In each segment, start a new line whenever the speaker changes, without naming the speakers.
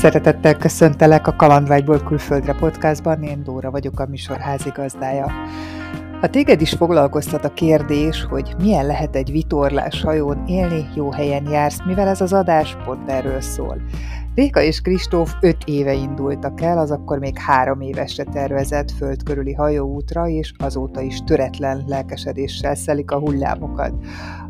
Szeretettel köszöntelek a Kalandvágyból külföldre podcastban, én Dóra vagyok a műsor házigazdája. Ha téged is foglalkoztat a kérdés, hogy milyen lehet egy vitorlás hajón élni, jó helyen jársz, mivel ez az adás pont erről szól. Réka és Kristóf öt éve indultak el, az akkor még három évesre tervezett föld körüli hajóútra, és azóta is töretlen lelkesedéssel szelik a hullámokat.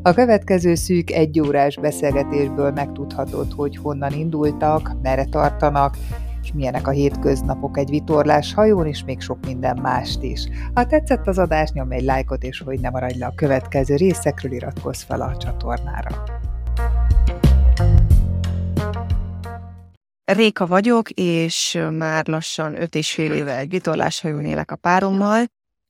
A következő szűk egyórás beszélgetésből megtudhatod, hogy honnan indultak, merre tartanak, és milyenek a hétköznapok egy vitorlás hajón, és még sok minden mást is. Ha tetszett az adás, nyomj egy lájkot, és hogy ne maradj le a következő részekről, iratkozz fel a csatornára.
Réka vagyok, és már lassan öt és fél éve egy vitorláshajón élek a párommal.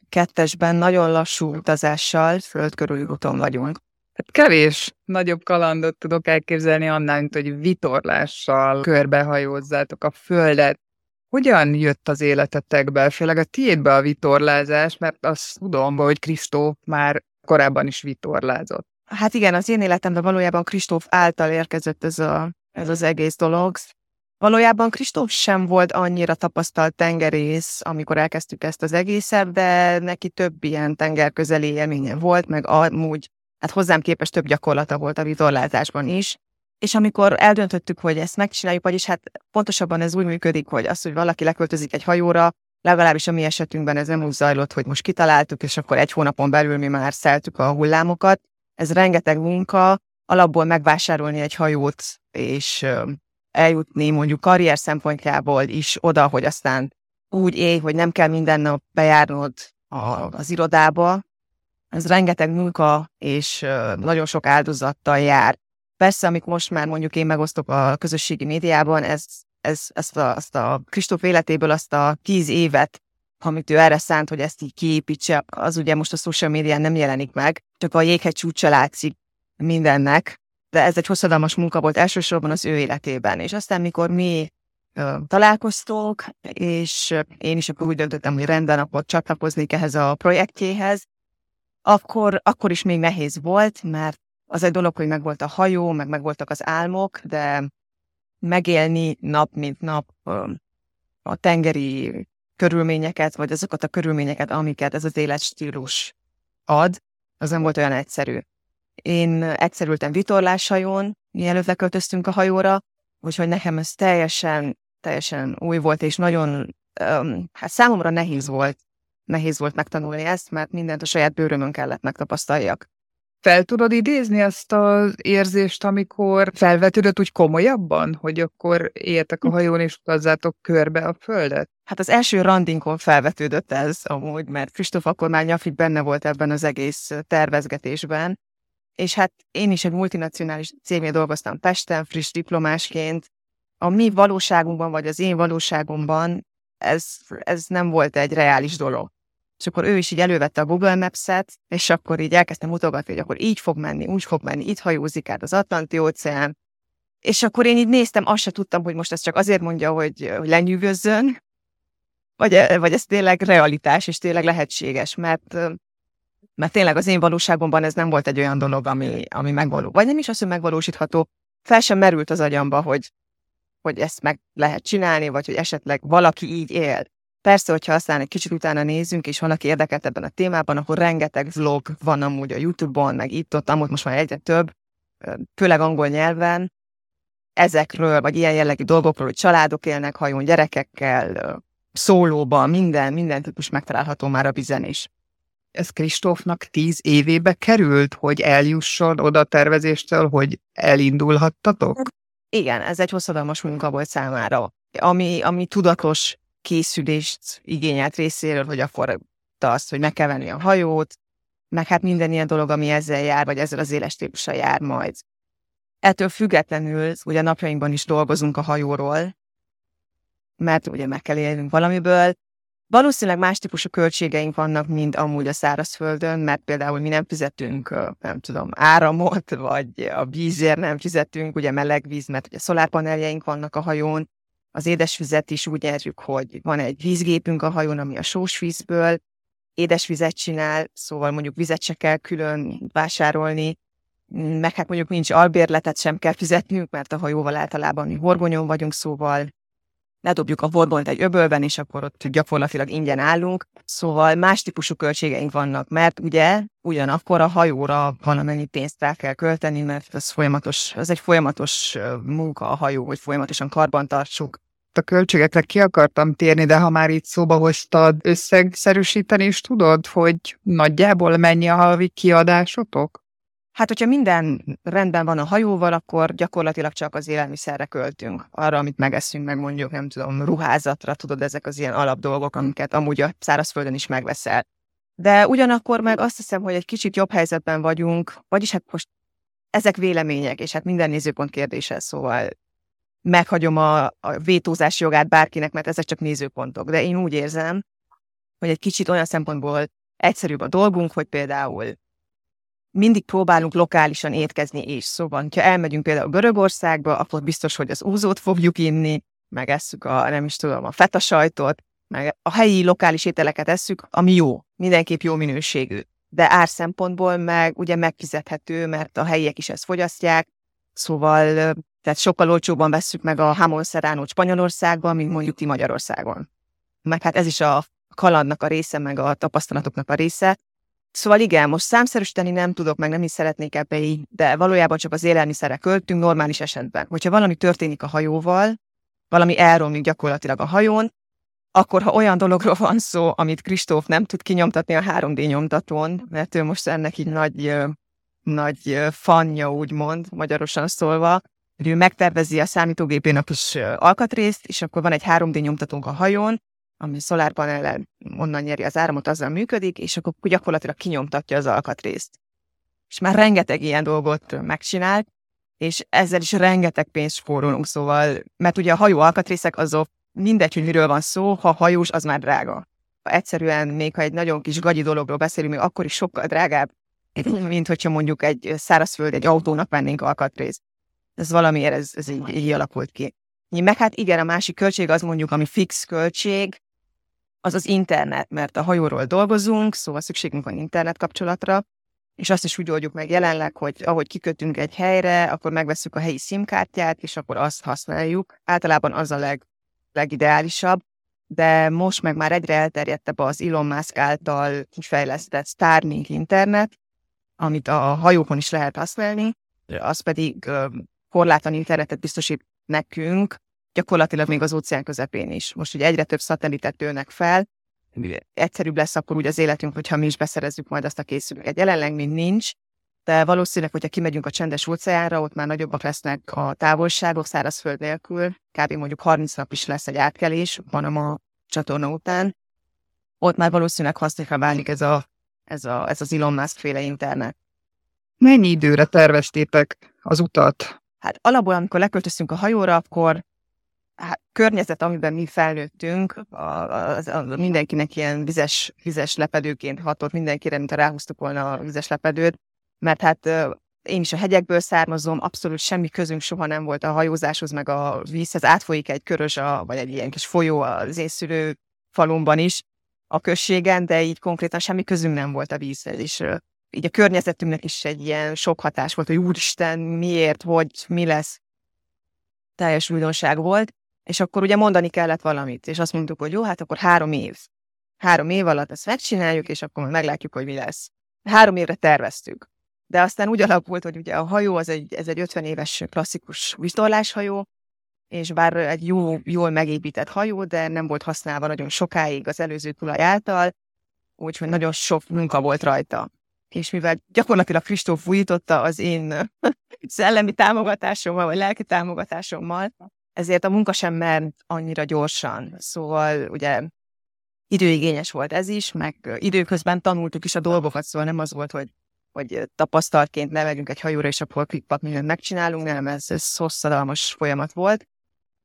Kettesben nagyon lassú utazással földkörüli úton vagyunk.
Hát kevés nagyobb kalandot tudok elképzelni annál, mint hogy vitorlással körbehajózzátok a földet. Hogyan jött az életetekbe, főleg a tiédbe a vitorlázás, mert azt tudom, hogy Kristóf már korábban is vitorlázott.
Hát igen, az én életemben valójában Kristóf által érkezett ez, a, ez az egész dolog. Valójában Kristóf sem volt annyira tapasztalt tengerész, amikor elkezdtük ezt az egészet, de neki több ilyen tengerközeli élménye volt, meg amúgy, hát hozzám képest több gyakorlata volt a vitorlázásban is. És amikor eldöntöttük, hogy ezt megcsináljuk, vagyis hát pontosabban ez úgy működik, hogy az, hogy valaki leköltözik egy hajóra, legalábbis a mi esetünkben ez nem úgy zajlott, hogy most kitaláltuk, és akkor egy hónapon belül mi már szeltük a hullámokat. Ez rengeteg munka, alapból megvásárolni egy hajót, és eljutni mondjuk karrier szempontjából is oda, hogy aztán úgy élj, hogy nem kell minden nap bejárnod az irodába. Ez rengeteg munka és nagyon sok áldozattal jár. Persze, amik most már mondjuk én megosztok a közösségi médiában, ez, ez, ezt a, azt a Kristóf életéből azt a tíz évet, amit ő erre szánt, hogy ezt így kiépítse, az ugye most a social médián nem jelenik meg, csak a jéghegy csúcsa látszik mindennek, de ez egy hosszadalmas munka volt elsősorban az ő életében. És aztán, mikor mi ö, találkoztunk, és én is akkor úgy döntöttem, hogy rendben, akkor csatlakoznék ehhez a projektjéhez, akkor, akkor is még nehéz volt, mert az egy dolog, hogy megvolt a hajó, meg megvoltak az álmok, de megélni nap mint nap ö, a tengeri körülményeket, vagy azokat a körülményeket, amiket ez az életstílus ad, az nem volt olyan egyszerű. Én egyszerültem vitorláshajón, mielőtt leköltöztünk a hajóra, úgyhogy nekem ez teljesen, teljesen új volt, és nagyon, um, hát számomra nehéz volt, nehéz volt megtanulni ezt, mert mindent a saját bőrömön kellett megtapasztaljak.
Fel tudod idézni azt az érzést, amikor felvetődött úgy komolyabban, hogy akkor éltek a hm. hajón és utazzátok körbe a földet?
Hát az első randinkon felvetődött ez amúgy, mert Kristóf akkor már nyafig benne volt ebben az egész tervezgetésben, és hát én is egy multinacionális cégnél dolgoztam Pesten, friss diplomásként. A mi valóságunkban, vagy az én valóságomban ez, ez nem volt egy reális dolog. És akkor ő is így elővette a Google Maps-et, és akkor így elkezdtem mutogatni, hogy akkor így fog menni, úgy fog menni, itt hajózik át az Atlanti óceán. És akkor én így néztem, azt se tudtam, hogy most ez csak azért mondja, hogy, hogy lenyűgözzön, vagy, vagy ez tényleg realitás, és tényleg lehetséges, mert mert tényleg az én valóságomban ez nem volt egy olyan dolog, ami, ami megvaló. Vagy nem is az, hogy megvalósítható, fel sem merült az agyamba, hogy, hogy ezt meg lehet csinálni, vagy hogy esetleg valaki így él. Persze, hogyha aztán egy kicsit utána nézünk, és valaki érdekelt ebben a témában, akkor rengeteg vlog van amúgy a YouTube-on, meg itt-ott, amúgy most már egyre több, főleg angol nyelven, ezekről, vagy ilyen jellegű dolgokról, hogy családok élnek hajón, gyerekekkel, szólóban, minden, minden típus megtalálható már a vizen is
ez Kristófnak tíz évébe került, hogy eljusson oda a tervezéstől, hogy elindulhattatok?
Igen, ez egy hosszadalmas munka volt számára, ami, ami tudatos készülést igényelt részéről, hogy akkor azt, hogy meg kell venni a hajót, meg hát minden ilyen dolog, ami ezzel jár, vagy ezzel az éles típussal jár majd. Ettől függetlenül ugye napjainkban is dolgozunk a hajóról, mert ugye meg kell élnünk valamiből, Valószínűleg más típusú költségeink vannak, mint amúgy a szárazföldön, mert például mi nem fizetünk, nem tudom, áramot, vagy a vízért nem fizetünk, ugye meleg víz, mert ugye szolárpaneljeink vannak a hajón, az édesvizet is úgy érjük, hogy van egy vízgépünk a hajón, ami a sós vízből édesvizet csinál, szóval mondjuk vizet se kell külön vásárolni, meg hát mondjuk nincs albérletet sem kell fizetnünk, mert a hajóval általában mi horgonyon vagyunk, szóval ledobjuk a horgont egy öbölben, és akkor ott gyakorlatilag ingyen állunk. Szóval más típusú költségeink vannak, mert ugye ugyanakkor a hajóra valamennyi pénzt el kell költeni, mert ez folyamatos, ez egy folyamatos munka a hajó, hogy folyamatosan karbantartsuk.
A költségekre ki akartam térni, de ha már itt szóba hoztad, összegszerűsíteni is tudod, hogy nagyjából mennyi a havi kiadásotok?
Hát, hogyha minden rendben van a hajóval, akkor gyakorlatilag csak az élelmiszerre költünk. Arra, amit megeszünk, meg mondjuk, nem tudom, ruházatra, tudod, ezek az ilyen alapdolgok, amiket amúgy a szárazföldön is megveszel. De ugyanakkor meg azt hiszem, hogy egy kicsit jobb helyzetben vagyunk, vagyis hát most ezek vélemények, és hát minden nézőpont kérdése, szóval meghagyom a, a vétózás jogát bárkinek, mert ezek csak nézőpontok. De én úgy érzem, hogy egy kicsit olyan szempontból egyszerűbb a dolgunk, hogy például mindig próbálunk lokálisan étkezni és szóval, ha elmegyünk például Görögországba, akkor biztos, hogy az úzót fogjuk inni, megesszük a, nem is tudom, a feta sajtot, meg a helyi lokális ételeket esszük, ami jó, mindenképp jó minőségű. De ár szempontból meg ugye megfizethető, mert a helyiek is ezt fogyasztják, szóval tehát sokkal olcsóbban vesszük meg a Hamon Serrano Spanyolországban, mint mondjuk ti Magyarországon. Meg hát ez is a kalandnak a része, meg a tapasztalatoknak a része, Szóval igen, most számszerűsíteni nem tudok, meg nem is szeretnék ebbe így, de valójában csak az élelmiszerre költünk normális esetben. Hogyha valami történik a hajóval, valami elromlik gyakorlatilag a hajón, akkor ha olyan dologról van szó, amit Kristóf nem tud kinyomtatni a 3D nyomtatón, mert ő most ennek így nagy, nagy fanja, úgymond, magyarosan szólva, hogy ő megtervezi a számítógépén a kis alkatrészt, és akkor van egy 3D nyomtatónk a hajón, ami szolárpanellen onnan nyeri az áramot, azzal működik, és akkor gyakorlatilag kinyomtatja az alkatrészt. És már rengeteg ilyen dolgot megcsinált, és ezzel is rengeteg pénzt spórolunk, szóval, mert ugye a hajó alkatrészek azok mindegy, hogy miről van szó, ha hajós, az már drága. Egyszerűen, még ha egy nagyon kis gagyi dologról beszélünk, még akkor is sokkal drágább, mint hogyha mondjuk egy szárazföld, egy autónak vennénk alkatrészt. Ez valamiért ez, ez így, így alakult ki. Meg hát igen, a másik költség az mondjuk, ami fix költség, az az internet, mert a hajóról dolgozunk, szóval szükségünk van internet kapcsolatra, és azt is úgy oldjuk meg jelenleg, hogy ahogy kikötünk egy helyre, akkor megveszük a helyi SIM-kártyát, és akkor azt használjuk. Általában az a leg, legideálisabb, de most meg már egyre elterjedtebb az Elon Musk által kifejlesztett Starlink internet, amit a hajókon is lehet használni, az pedig korlátlan internetet biztosít nekünk, gyakorlatilag még az óceán közepén is. Most ugye egyre több szatelitet tőnek fel, egyszerűbb lesz akkor úgy az életünk, hogyha mi is beszerezzük majd azt a készüléket. Jelenleg még nincs, de valószínűleg, hogyha kimegyünk a csendes óceánra, ott már nagyobbak lesznek a távolságok szárazföld nélkül, kb. mondjuk 30 nap is lesz egy átkelés Panama csatorna után. Ott már valószínűleg használja válik ez, a, ez, a, ez az Elon Musk féle internet.
Mennyi időre terveztétek az utat?
Hát alapból, amikor leköltöztünk a hajóra, akkor hát, környezet, amiben mi felnőttünk, a, a, a, mindenkinek ilyen vizes, vizes lepedőként hatott mindenkire, mint ha ráhúztuk volna a vizes lepedőt, mert hát én is a hegyekből származom, abszolút semmi közünk soha nem volt a hajózáshoz, meg a vízhez. Átfolyik egy körös, a, vagy egy ilyen kis folyó az én szülő falumban is, a községen, de így konkrétan semmi közünk nem volt a vízhez, és így a környezetünknek is egy ilyen sok hatás volt, hogy úristen, miért, hogy, mi lesz. Teljes újdonság volt. És akkor ugye mondani kellett valamit, és azt mondtuk, hogy jó, hát akkor három év. Három év alatt ezt megcsináljuk, és akkor meglátjuk, hogy mi lesz. Három évre terveztük. De aztán úgy alakult, hogy ugye a hajó az egy, ez egy 50 éves klasszikus vitorláshajó, és bár egy jó, jól megépített hajó, de nem volt használva nagyon sokáig az előző tulaj által, úgyhogy nagyon sok munka volt rajta. És mivel gyakorlatilag Kristóf újította az én szellemi támogatásommal, vagy lelki támogatásommal, ezért a munka sem ment annyira gyorsan. Szóval ugye időigényes volt ez is, meg időközben tanultuk is a dolgokat, szóval nem az volt, hogy, hogy tapasztaltként levegyünk egy hajóra, és akkor klikpak mindent megcsinálunk, nem, ez, ez hosszadalmas folyamat volt.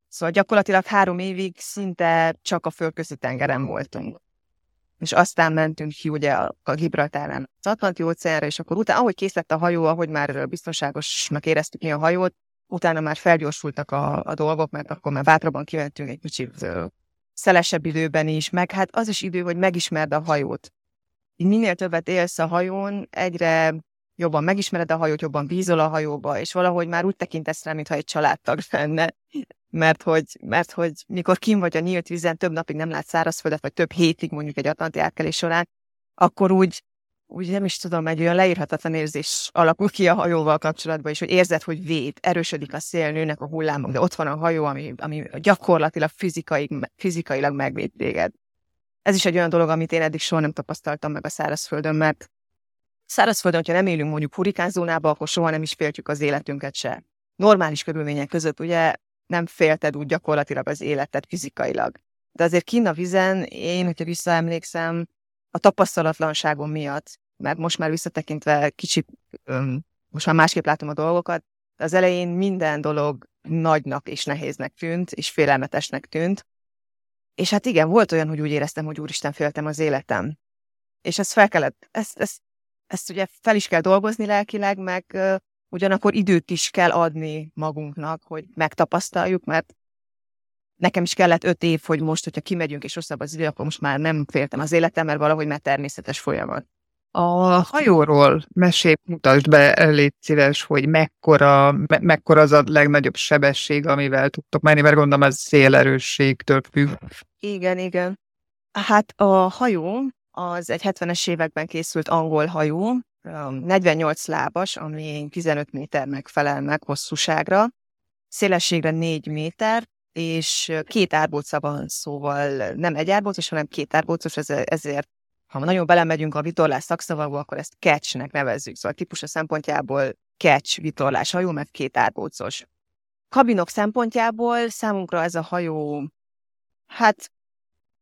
Szóval gyakorlatilag három évig szinte csak a földközi tengeren voltunk. És aztán mentünk ki ugye a, a Gibraltáren az Atlanti óceánra, és akkor utána, ahogy kész lett a hajó, ahogy már biztonságosnak éreztük mi a hajót, utána már felgyorsultak a, a dolgok, mert akkor már bátrabban kimentünk egy kicsit szelesebb időben is, meg hát az is idő, hogy megismerd a hajót. Minél többet élsz a hajón, egyre jobban megismered a hajót, jobban bízol a hajóba, és valahogy már úgy tekintesz rá, mintha egy családtag lenne. Mert hogy, mert hogy mikor kim vagy a nyílt vízen, több napig nem látsz szárazföldet, vagy több hétig mondjuk egy atlanti átkelés során, akkor úgy, úgy nem is tudom, egy olyan leírhatatlan érzés alakul ki a hajóval kapcsolatban, és hogy érzed, hogy véd, erősödik a szél, nőnek a hullámok, de ott van a hajó, ami, ami gyakorlatilag fizikai, fizikailag megvéd téged. Ez is egy olyan dolog, amit én eddig soha nem tapasztaltam meg a szárazföldön, mert szárazföldön, hogyha nem élünk mondjuk hurikánzónába, akkor soha nem is féltjük az életünket se. Normális körülmények között ugye nem félted úgy gyakorlatilag az életet fizikailag. De azért kinn a vizen, én, hogyha visszaemlékszem, a tapasztalatlanságom miatt, mert most már visszatekintve kicsit, most már másképp látom a dolgokat, de az elején minden dolog nagynak és nehéznek tűnt, és félelmetesnek tűnt. És hát igen, volt olyan, hogy úgy éreztem, hogy úristen, féltem az életem. És ezt fel kellett, ezt, ezt, ezt ugye fel is kell dolgozni lelkileg, meg ugyanakkor időt is kell adni magunknak, hogy megtapasztaljuk, mert nekem is kellett öt év, hogy most, hogyha kimegyünk és rosszabb az idő, akkor most már nem féltem az életem, mert valahogy már természetes folyamat.
A hajóról mesélj, mutasd be, légy szíves, hogy mekkora, me- mekkora az a legnagyobb sebesség, amivel tudtok menni, mert gondolom ez szélerősségtől függ.
Igen, igen. Hát a hajó az egy 70-es években készült angol hajó, 48 lábas, ami 15 méternek felel meg hosszúságra, szélességre 4 méter, és két árbóca van, szóval nem egy árbócos, hanem két árbócos, ezért ha nagyon belemegyünk a vitorlás szakszavakba, akkor ezt catchnek nevezzük. Szóval típusa szempontjából catch vitorlás hajó, mert két árbócos. Kabinok szempontjából számunkra ez a hajó, hát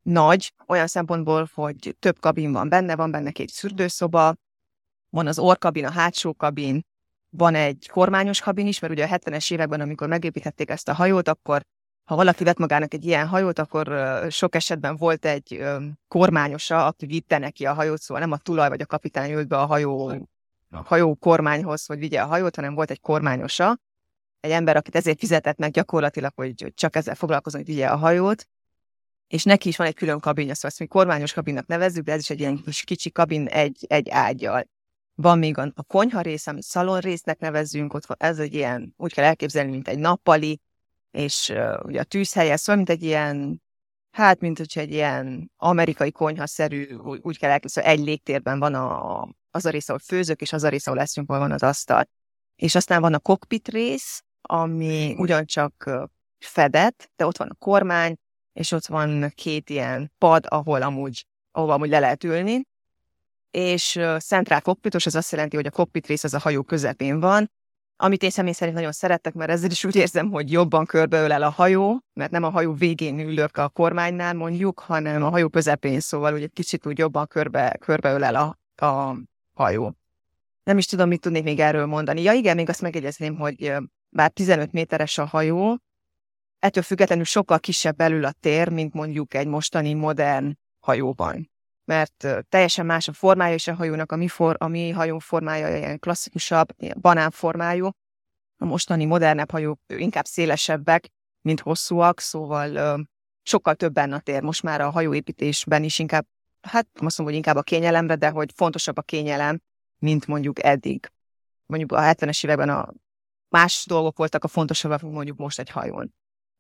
nagy, olyan szempontból, hogy több kabin van benne, van benne két szürdőszoba, van az orkabin, a hátsó kabin, van egy kormányos kabin is, mert ugye a 70-es években, amikor megépítették ezt a hajót, akkor ha valaki vett magának egy ilyen hajót, akkor sok esetben volt egy kormányosa, aki vitte neki a hajót, szóval nem a tulaj vagy a kapitány ült be a hajó, a hajó kormányhoz, hogy vigye a hajót, hanem volt egy kormányosa, egy ember, akit ezért fizetett meg gyakorlatilag, hogy csak ezzel foglalkozom, hogy vigye a hajót, és neki is van egy külön kabinja, szóval ezt mi kormányos kabinnak nevezzük, de ez is egy ilyen kis kicsi kabin egy, egy ágyjal. Van még a, a konyha rész, amit szalon résznek nevezzünk, ott van, ez egy ilyen, úgy kell elképzelni, mint egy nappali, és uh, ugye a tűzhelye, szóval mint egy ilyen, hát mint hogyha egy ilyen amerikai konyhaszerű, úgy, úgy kell elképzelni, szóval egy légtérben van a, az a rész, ahol főzök, és az a rész, ahol leszünk, van az asztal. És aztán van a cockpit rész, ami ugyancsak fedett, de ott van a kormány, és ott van két ilyen pad, ahol amúgy, ahol amúgy le lehet ülni, és centrál kokpitos, az azt jelenti, hogy a kokpit rész az a hajó közepén van, amit én személy szerint nagyon szerettek, mert ezzel is úgy érzem, hogy jobban körbeölel a hajó, mert nem a hajó végén ülök a kormánynál mondjuk, hanem a hajó közepén, szóval úgy egy kicsit úgy jobban körbe, körbeölel a, a hajó. Nem is tudom, mit tudnék még erről mondani. Ja igen, még azt megjegyezném, hogy bár 15 méteres a hajó, ettől függetlenül sokkal kisebb belül a tér, mint mondjuk egy mostani modern hajóban mert teljesen más a formája is a hajónak, a mi, for, a mi hajó formája ilyen klasszikusabb, ilyen banánformájú. A mostani modernebb hajók inkább szélesebbek, mint hosszúak, szóval ö, sokkal többen a tér. Most már a hajóépítésben is inkább, hát azt mondom, hogy inkább a kényelemre, de hogy fontosabb a kényelem, mint mondjuk eddig. Mondjuk a 70-es években a más dolgok voltak a fontosabbak, mondjuk most egy hajón.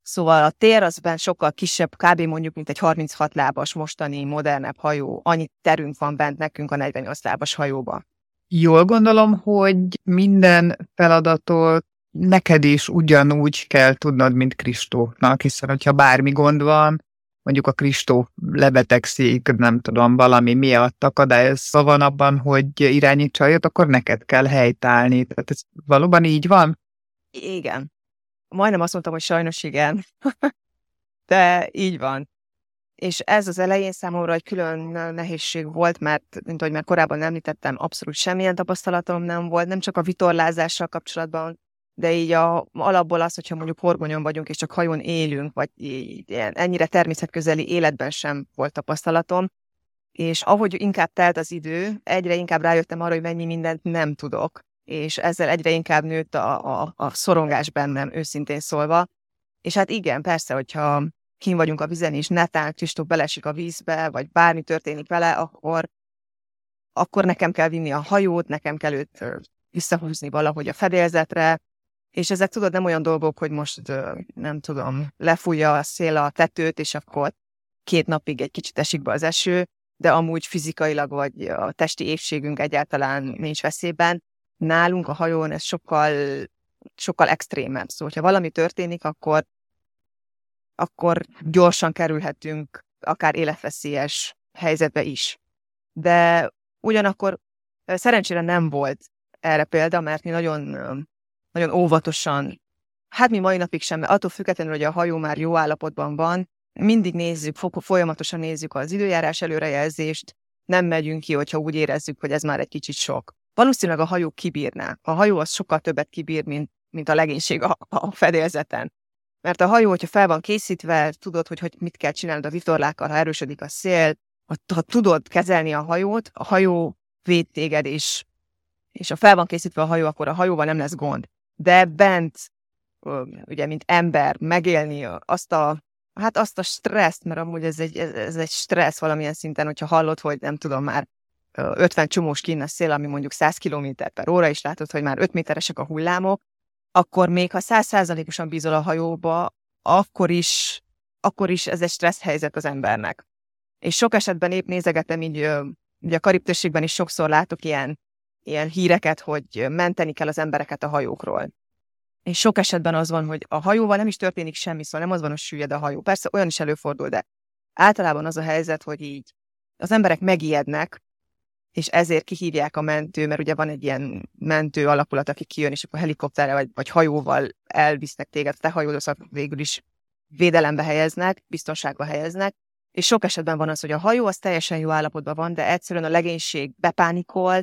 Szóval a tér az benne sokkal kisebb, kb. mondjuk, mint egy 36 lábas mostani, modernebb hajó. Annyi terünk van bent nekünk a 48 lábas hajóba.
Jól gondolom, hogy minden feladatot neked is ugyanúgy kell tudnod, mint Kristófnak, hiszen hogyha bármi gond van, mondjuk a Kristó lebetegszik, nem tudom, valami miatt akadályozva van abban, hogy irányítsa jött, akkor neked kell helytállni. Tehát ez valóban így van?
Igen majdnem azt mondtam, hogy sajnos igen. De így van. És ez az elején számomra egy külön nehézség volt, mert, mint ahogy már korábban említettem, abszolút semmilyen tapasztalatom nem volt, nem csak a vitorlázással kapcsolatban, de így a, alapból az, hogyha mondjuk horgonyon vagyunk, és csak hajón élünk, vagy így, ilyen, ennyire természetközeli életben sem volt tapasztalatom, és ahogy inkább telt az idő, egyre inkább rájöttem arra, hogy mennyi mindent nem tudok, és ezzel egyre inkább nőtt a, a, a szorongás bennem, őszintén szólva. És hát igen, persze, hogyha kim vagyunk a vizen, és netán Kristóf belesik a vízbe, vagy bármi történik vele, akkor akkor nekem kell vinni a hajót, nekem kell őt visszahúzni valahogy a fedélzetre, és ezek tudod, nem olyan dolgok, hogy most nem tudom, lefújja a szél a tetőt, és akkor két napig egy kicsit esik be az eső, de amúgy fizikailag vagy a testi épségünk egyáltalán nincs veszélyben. Nálunk a hajón ez sokkal, sokkal extrémebb. Szóval, ha valami történik, akkor, akkor gyorsan kerülhetünk akár életveszélyes helyzetbe is. De ugyanakkor szerencsére nem volt erre példa, mert mi nagyon, nagyon óvatosan, hát mi mai napig sem, mert attól függetlenül, hogy a hajó már jó állapotban van, mindig nézzük, folyamatosan nézzük az időjárás előrejelzést, nem megyünk ki, hogyha úgy érezzük, hogy ez már egy kicsit sok. Valószínűleg a hajó kibírná. A hajó az sokkal többet kibír, mint, mint a legénység a, a fedélzeten. Mert a hajó, hogyha fel van készítve, tudod, hogy, hogy mit kell csinálnod a vitorlákkal, ha erősödik a szél, ha, ha tudod kezelni a hajót, a hajó véd téged, és, és ha fel van készítve a hajó, akkor a hajóval nem lesz gond. De bent, ugye, mint ember, megélni azt a Hát azt a stresszt, mert amúgy ez egy, ez egy stressz valamilyen szinten, hogyha hallod, hogy nem tudom már 50 csomós kín a szél, ami mondjuk 100 km per óra, és látod, hogy már 5 méteresek a hullámok, akkor még ha 100%-osan bízol a hajóba, akkor is, akkor is ez egy stressz helyzet az embernek. És sok esetben épp nézegetem így, ugye a karib is sokszor látok ilyen, ilyen híreket, hogy menteni kell az embereket a hajókról. És sok esetben az van, hogy a hajóval nem is történik semmi, szóval nem az van, hogy süllyed a hajó. Persze olyan is előfordul, de általában az a helyzet, hogy így az emberek megijednek, és ezért kihívják a mentő, mert ugye van egy ilyen mentő alakulat, aki kijön, és akkor helikopterre vagy, vagy hajóval elvisznek téged, te hajódozat végül is védelembe helyeznek, biztonságba helyeznek, és sok esetben van az, hogy a hajó az teljesen jó állapotban van, de egyszerűen a legénység bepánikol,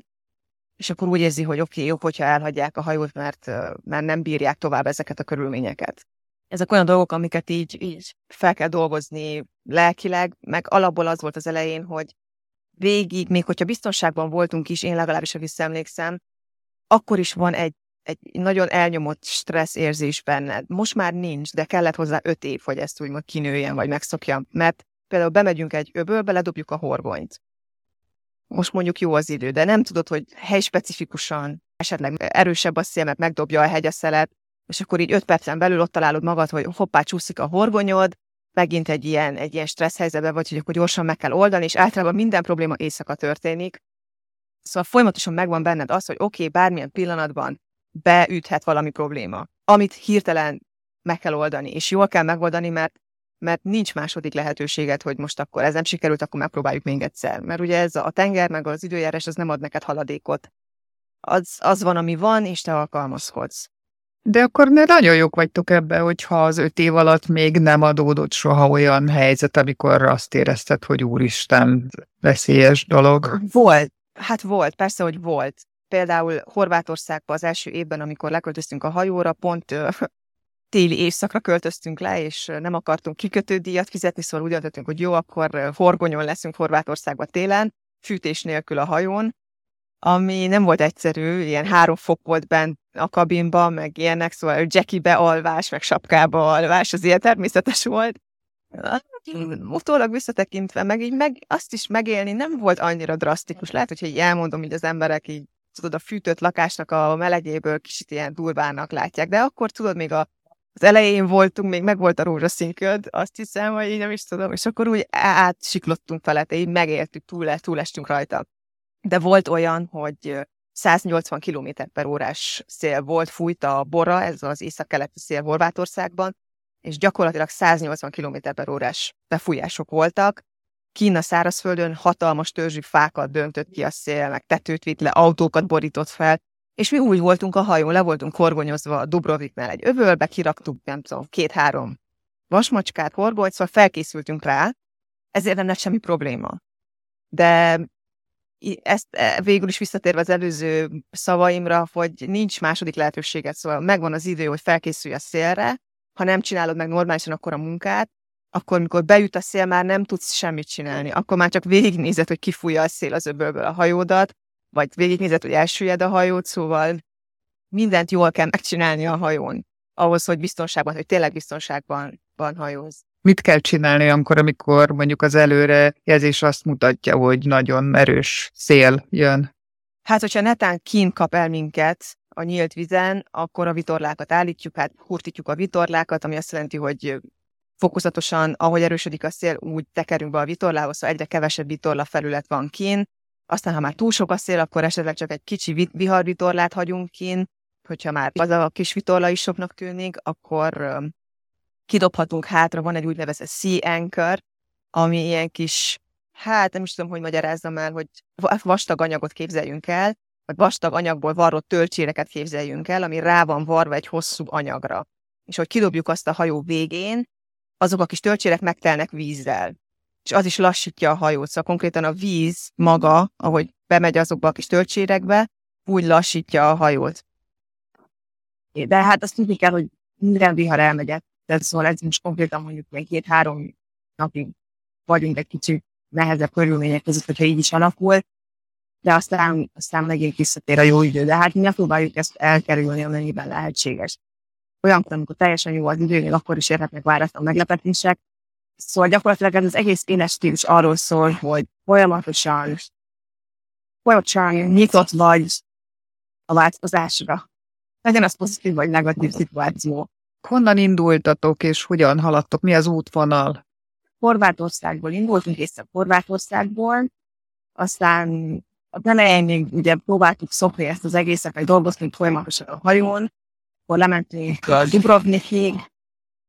és akkor úgy érzi, hogy oké, okay, jobb, hogyha elhagyják a hajót, mert már nem bírják tovább ezeket a körülményeket. Ezek olyan dolgok, amiket így, így fel kell dolgozni lelkileg, meg alapból az volt az elején, hogy végig, még hogyha biztonságban voltunk is, én legalábbis, ha visszaemlékszem, akkor is van egy, egy nagyon elnyomott stressz érzés benned. Most már nincs, de kellett hozzá öt év, hogy ezt úgymond kinőjen, vagy megszokjam. Mert például bemegyünk egy öbölbe, ledobjuk a horgonyt most mondjuk jó az idő, de nem tudod, hogy helyspecifikusan esetleg erősebb a szél, mert megdobja a hegyeszelet, és akkor így öt percen belül ott találod magad, hogy hoppá, csúszik a horgonyod, megint egy ilyen, egy ilyen stressz helyzetben vagy, hogy akkor gyorsan meg kell oldani, és általában minden probléma éjszaka történik. Szóval folyamatosan megvan benned az, hogy oké, okay, bármilyen pillanatban beüthet valami probléma, amit hirtelen meg kell oldani, és jól kell megoldani, mert mert nincs második lehetőséget, hogy most akkor ez nem sikerült, akkor megpróbáljuk még egyszer. Mert ugye ez a tenger, meg az időjárás, az nem ad neked haladékot. Az, az van, ami van, és te alkalmazkodsz.
De akkor ne nagyon jók vagytok ebbe, hogyha az öt év alatt még nem adódott soha olyan helyzet, amikor azt érezted, hogy úristen, veszélyes dolog.
Volt. Hát volt, persze, hogy volt. Például Horvátországban az első évben, amikor leköltöztünk a hajóra, pont téli éjszakra költöztünk le, és nem akartunk kikötődíjat fizetni, szóval úgy döntöttünk, hogy jó, akkor horgonyon leszünk Horvátországba télen, fűtés nélkül a hajón, ami nem volt egyszerű, ilyen három fok volt bent a kabinban, meg ilyenek, szóval Jackie-be alvás, meg sapkába alvás, az ilyen természetes volt. Utólag visszatekintve, meg így meg, azt is megélni nem volt annyira drasztikus. Lehet, hogyha így elmondom, hogy az emberek így tudod, a fűtött lakásnak a melegéből kicsit ilyen durvának látják, de akkor tudod, még a az elején voltunk, még meg volt a rózsaszínköd, azt hiszem, hogy így nem is tudom, és akkor úgy átsiklottunk felette, így megéltük, túl, túlestünk rajta. De volt olyan, hogy 180 km per órás szél volt, fújt a Bora, ez az észak-keleti szél Horvátországban, és gyakorlatilag 180 km per órás befújások voltak. Kín a szárazföldön hatalmas törzsű fákat döntött ki a szél, meg tetőt vitt le, autókat borított fel, és mi úgy voltunk a hajón, le voltunk horgonyozva a Dubroviknál egy övölbe, kiraktuk, nem tudom, két-három vasmacskát, horgonyt, szóval felkészültünk rá, ezért nem lett semmi probléma. De ezt e, végül is visszatérve az előző szavaimra, hogy nincs második lehetőséget, szóval megvan az idő, hogy felkészülj a szélre, ha nem csinálod meg normálisan akkor a munkát, akkor, mikor beüt a szél, már nem tudsz semmit csinálni. Akkor már csak végignézed, hogy kifújja a szél az öbölből a hajódat, vagy végignézed, hogy elsüllyed a hajót, szóval mindent jól kell megcsinálni a hajón, ahhoz, hogy biztonságban, hogy tényleg biztonságban van hajóz.
Mit kell csinálni olyankor, amikor mondjuk az előre jelzés azt mutatja, hogy nagyon erős szél jön?
Hát, hogyha netán kint kap el minket a nyílt vizen, akkor a vitorlákat állítjuk, hát hurtítjuk a vitorlákat, ami azt jelenti, hogy fokozatosan, ahogy erősödik a szél, úgy tekerünk be a vitorlához, szóval egyre kevesebb vitorla felület van kín. Aztán, ha már túl sok a szél, akkor esetleg csak egy kicsi viharvitorlát hagyunk kín. Hogyha már az a kis vitorla is soknak tűnik, akkor kidobhatunk hátra, van egy úgynevezett sea anchor, ami ilyen kis, hát nem is tudom, hogy magyarázzam el, hogy vastag anyagot képzeljünk el, vagy vastag anyagból varrott töltséreket képzeljünk el, ami rá van varva egy hosszú anyagra. És hogy kidobjuk azt a hajó végén, azok a kis töltsérek megtelnek vízzel. És az is lassítja a hajót. Szóval konkrétan a víz maga, ahogy bemegy azokba a kis töltsérekbe, úgy lassítja a hajót. De hát azt tudni kell, hogy minden vihar elmegyett. Tehát szóval ez most konkrétan mondjuk még két-három napig vagyunk egy kicsit nehezebb körülmények között, hogyha így is alakul, de aztán, aztán megint visszatér a jó idő. De hát mi próbáljuk ezt elkerülni, amennyiben lehetséges. Olyankor, amikor teljesen jó az idő, akkor is érhetnek váratlan meglepetések. Szóval gyakorlatilag ez az egész éles stílus arról szól, hogy folyamatosan, folyamatosan nyitott vagy a változásra. Legyen az pozitív vagy negatív szituáció.
Honnan indultatok, és hogyan haladtok? Mi az útvonal?
Horvátországból indultunk, észre Horvátországból, aztán a elején még ugye próbáltuk szokni ezt az egészet, meg dolgoztunk folyamatosan a hajón, akkor lementünk a Dubrovnikig,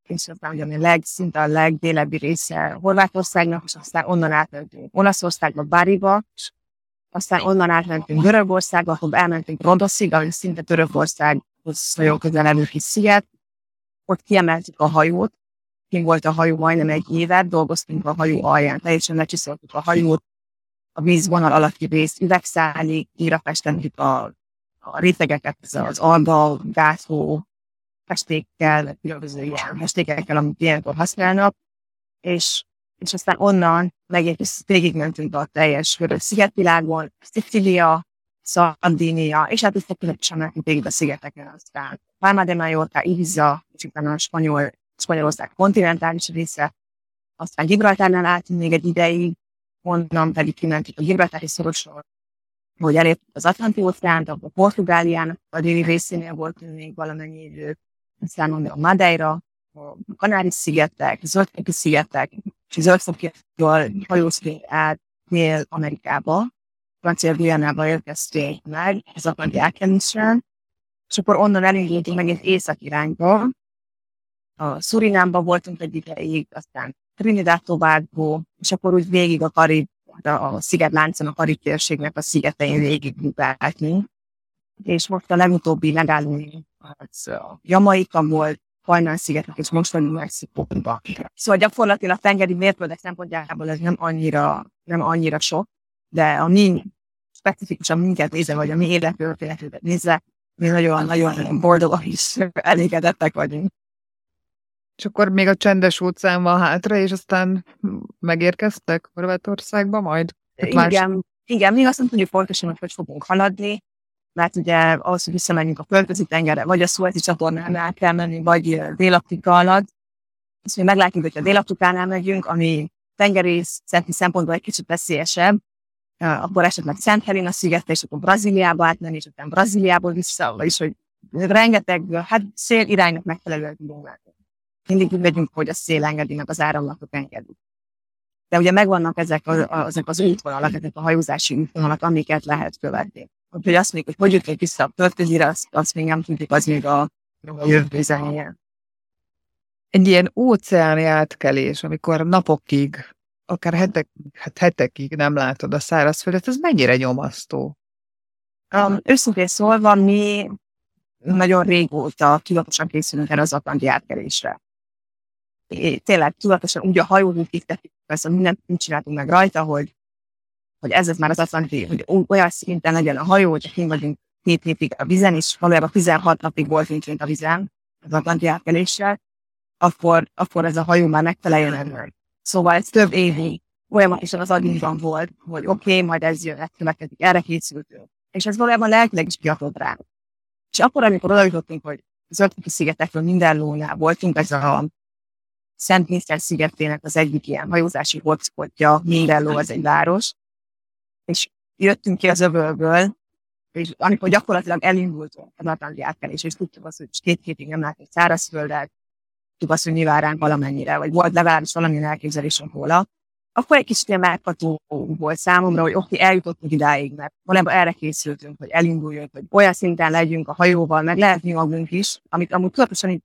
és aztán ugye a leg, szinte a legdélebbi része Horvátországnak, és aztán onnan átmentünk Olaszországba, Báriba, és aztán onnan átmentünk Görögországba, ahol elmentünk Rodoszig, ami szinte Törökországhoz nagyon közel kis sziget, ott kiemeltük a hajót, Kim volt a hajó majdnem egy évet, dolgoztunk a hajó alján, teljesen lecsiszoltuk a hajót, a vízvonal alatti rész üvegszálig, újra festettük a, a rétegeket, ez az alga, gászó, festékkel, különböző ilyen festékekkel, amit ilyenkor használnak, és, és aztán onnan megint végigmentünk a teljes vörös szigetvilágon, Szicília, Szardinia, és hát összekülönösen végig a szigeteken, aztán Palma de Mallorca, Ibiza, és a Spanyol, Spanyolország kontinentális része, aztán Gibraltárnál álltunk még egy ideig, onnan pedig kimentük a Gibraltári szorosról, hogy elértük az Atlanti óceánt, a Portugáliának a déli részénél volt még valamennyi idő, aztán a Madeira, a Kanári-szigetek, Zöldfoki-szigetek, és a Zöldfokiról hajóztunk át Dél-Amerikába, Francia Guyanába érkeztünk meg, az Atlanti átkeléssel, és akkor onnan elindultunk megint észak irányba. A Szurinámba voltunk egy ideig, aztán Trinidad Tobago, és akkor úgy végig a Karib, a szigetláncon, a Karib térségnek a szigetein végig bukáltunk. És most a legutóbbi megállunk az a Jamaika volt, Hajnal szigetek, és most vagyunk Mexikóban. Szóval gyakorlatilag tengeri mérföldek szempontjából ez nem annyira, nem annyira sok, de a mi specifikusan minket nézve, vagy a mi élettörténetünket nézve, mi nagyon-nagyon boldogak és elégedettek vagyunk.
És akkor még a csendes óceán van hátra, és aztán megérkeztek Horvátországba majd?
Igen, más... igen, még azt nem tudjuk pontosan, hogy fogunk haladni, mert ugye ahhoz, hogy visszamenjünk a földközi tengerre, vagy a Szuezi csatornánál kell menni, vagy Dél-Afrika alatt. Azt még meglátjuk, hogy a Dél-Afrikánál megyünk, ami tengerészeti szempontból egy kicsit veszélyesebb, akkor esetleg Szent Helena szigetre, és akkor Brazíliába átmenni, és utána Brazíliából vissza, vagyis hogy rengeteg, hát szél iránynak megfelelően tudunk látni. Mindig úgy megyünk, hogy a szél engedi, meg az áramlatok engedik. De ugye megvannak ezek, a, ezek az útvonalak, ezek a hajózási útvonalak, amiket lehet követni. Úgyhogy azt mondjuk, hogy hogy jutunk vissza a földközire, azt, azt még nem tudjuk, az még a, a jövő zenéje.
Egy ilyen óceáni átkelés, amikor napokig akár hetek, hát hetekig nem látod a szárazföldet, ez mennyire nyomasztó?
Um, őszintén szólva, mi nagyon régóta tudatosan készülünk erre az atlanti átkelésre. É, tényleg tudatosan úgy a hajót kiktettük, persze mindent nem csináltunk meg rajta, hogy, hogy ez, ez már az atlanti, hogy olyan szinten legyen a hajó, hogy kint vagyunk két hétig a vizen, és valójában 16 napig voltunk a vizen az atlanti átkeléssel, akkor, akkor ez a hajó már megfeleljen ennek. Szóval ez több évig folyamatosan az agyunkban volt, hogy oké, okay, majd ez jön, ez következik, erre készültünk. És ez valójában lelkileg is kiadott rá. És akkor, amikor oda jutottunk, hogy az Öltöki szigetekről minden lónál voltunk, ez a Szent Vincent szigetének az egyik ilyen hajózási hotspotja, Mindelló az egy város, és jöttünk ki az öbölből, és amikor gyakorlatilag elindultunk az Atlanti átkelés, és tudtuk azt, hogy két hétig nem látunk szárazföldet, tudtuk azt, hogy nyilván ránk valamennyire, vagy volt legalábbis valamilyen elképzelésünk róla, akkor egy kicsit ilyen megható volt számomra, hogy oké, eljutottunk idáig, mert valójában erre készültünk, hogy elinduljunk, hogy olyan szinten legyünk a hajóval, meg lehet mi magunk is, amit amúgy tudatosan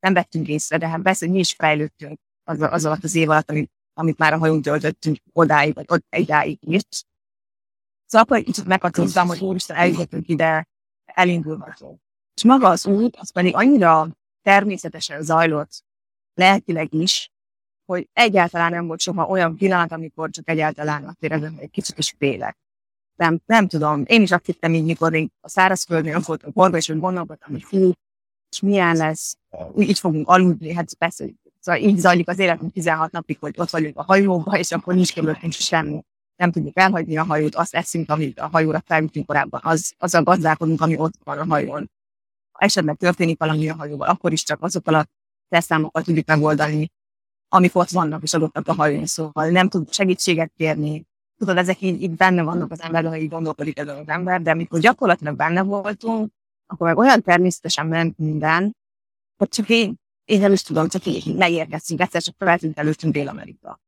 nem vettünk észre, de hát persze, hogy mi is fejlődtünk az, az alatt az év alatt, amit, amit már a hajón töltöttünk odáig, vagy ott idáig is. Szóval akkor egy kicsit meghatottam, hogy úristen, eljutottunk ide, elindulhatunk. És maga az út, az pedig annyira természetesen zajlott, lelkileg is, hogy egyáltalán nem volt soha olyan pillanat, amikor csak egyáltalán azt érezem, hogy egy kicsit is félek. Nem, nem tudom, én is azt hittem így, mikor én a szárazföldnél voltam borba, és hogy gondolkodtam, hogy hú, és milyen lesz, így fogunk aludni, hát persze, szóval így zajlik az életünk 16 napig, hogy ott vagyunk a hajóba, és akkor nincs körülöttünk semmi. Nem tudjuk elhagyni a hajót, azt eszünk, amit a hajóra felvittünk korábban, az, az a gazdálkodunk, ami ott van a hajón. Esetleg történik valami a hajóval, akkor is csak azokkal a tesztszámokkal tudjuk megoldani, amik ott vannak és adottak a hajón, szóval nem tud segítséget kérni. Tudod, ezek így, így benne vannak az emberben, hogy így gondolkodik ez az ember, de amikor gyakorlatilag benne voltunk, akkor meg olyan természetesen ment minden, hogy csak én, én nem is tudom, csak így megérkeztünk, egyszer csak feltűnt előttünk Dél-Amerika.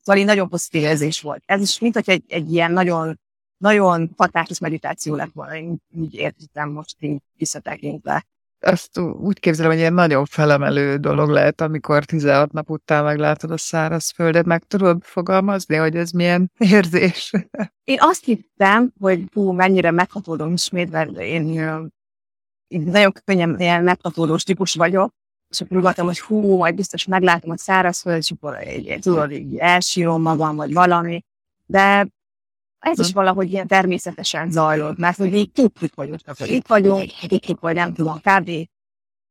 Szóval így nagyon pozitív érzés volt. Ez is, mint hogy egy, egy ilyen nagyon, nagyon hatásos meditáció lett volna, én így értettem most így visszatekintve
azt úgy képzelem, hogy ilyen nagyon felemelő dolog lehet, amikor 16 nap után meglátod a szárazföldet. Meg tudod fogalmazni, hogy ez milyen érzés?
Én azt hittem, hogy hú, mennyire meghatódom ismét, mert én, én nagyon könnyen ilyen meghatódós típus vagyok, és akkor gondoltam, hogy hú, majd biztos meglátom a szárazföldet, és akkor egy, tudod, így elsírom magam, vagy valami. De ez is valahogy ilyen természetesen zajlott, mert hogy így tudtuk, hogy itt vagyunk, tudtuk, hogy nem tudom, kb.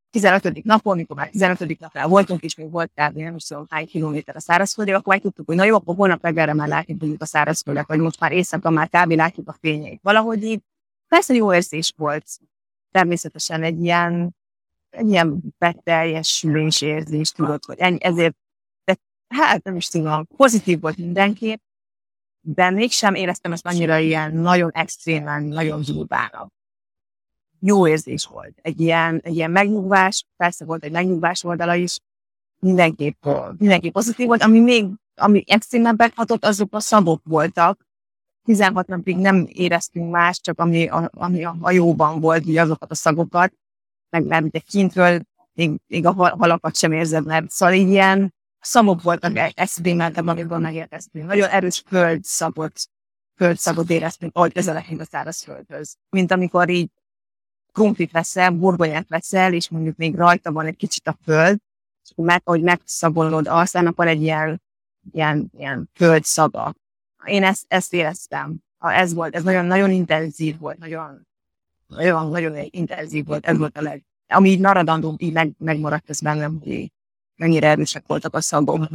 15. napon, amikor már 15. napnál voltunk, és még volt kb. nem is tudom hány kilométer a szárazföldig, akkor majd tudtuk, hogy na jó, akkor holnap reggelre már látni tudjuk a szárazföldet, vagy most már éjszaka már kb. látjuk a fényeit. Valahogy így, persze jó érzés volt, természetesen egy ilyen, egy ilyen beteljesülés érzés, tudod, hogy ennyi, ezért, de hát nem is tudom, pozitív volt mindenképp, de mégsem éreztem ezt annyira ilyen nagyon extrémen, nagyon zúrbának. Jó érzés volt. Egy ilyen, egy ilyen megnyugvás, persze volt egy megnyugvás oldala is, mindenképp, mindenképp pozitív volt, ami még, ami extrémen hatott, azok a szabok voltak. 16 napig nem éreztünk más, csak ami a, ami a hajóban volt, ugye azokat a szagokat, meg mert ugye kintről még, még a halakat sem érzed, mert szóval így ilyen, szamok voltak eszmémeltem, amikor megérkeztünk. Nagyon erős földszabot, földszagot éreztünk, ahogy közelekünk a szárazföldhöz. Mint amikor így krumplit veszel, burgonyát veszel, és mondjuk még rajta van egy kicsit a föld, és meg, ahogy megszabolod azt, akkor egy ilyen, ilyen, ilyen földszaga. Én ezt, ezt éreztem. Ez volt, ez nagyon, nagyon intenzív volt, nagyon, nagyon, nagyon intenzív volt, ez volt a leg, ami így maradandó, így meg, megmaradt ez bennem, hogy mennyire erősek voltak a szagok.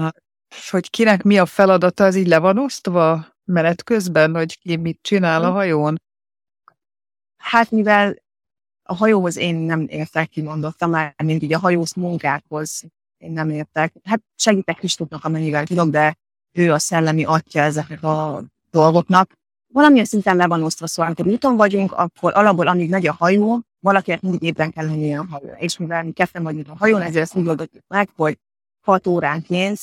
Hogy kinek mi a feladata, az így le van osztva menet közben, hogy ki mit csinál a hm. hajón?
Hát mivel a hajóhoz én nem értek kimondottam, már mint így a hajósz munkákhoz én nem értek. Hát segítek Kristófnak, amennyivel tudok, de ő a szellemi atya ezeknek a dolgoknak. Valamilyen szinten le van osztva, szóval amikor úton vagyunk, akkor alapból, amíg megy a hajó, valakinek mindig éppen kell lenni a hajó. És mivel mi ketten vagyunk a hajón, ezért ezt úgy oldottuk meg, hogy 6 óránként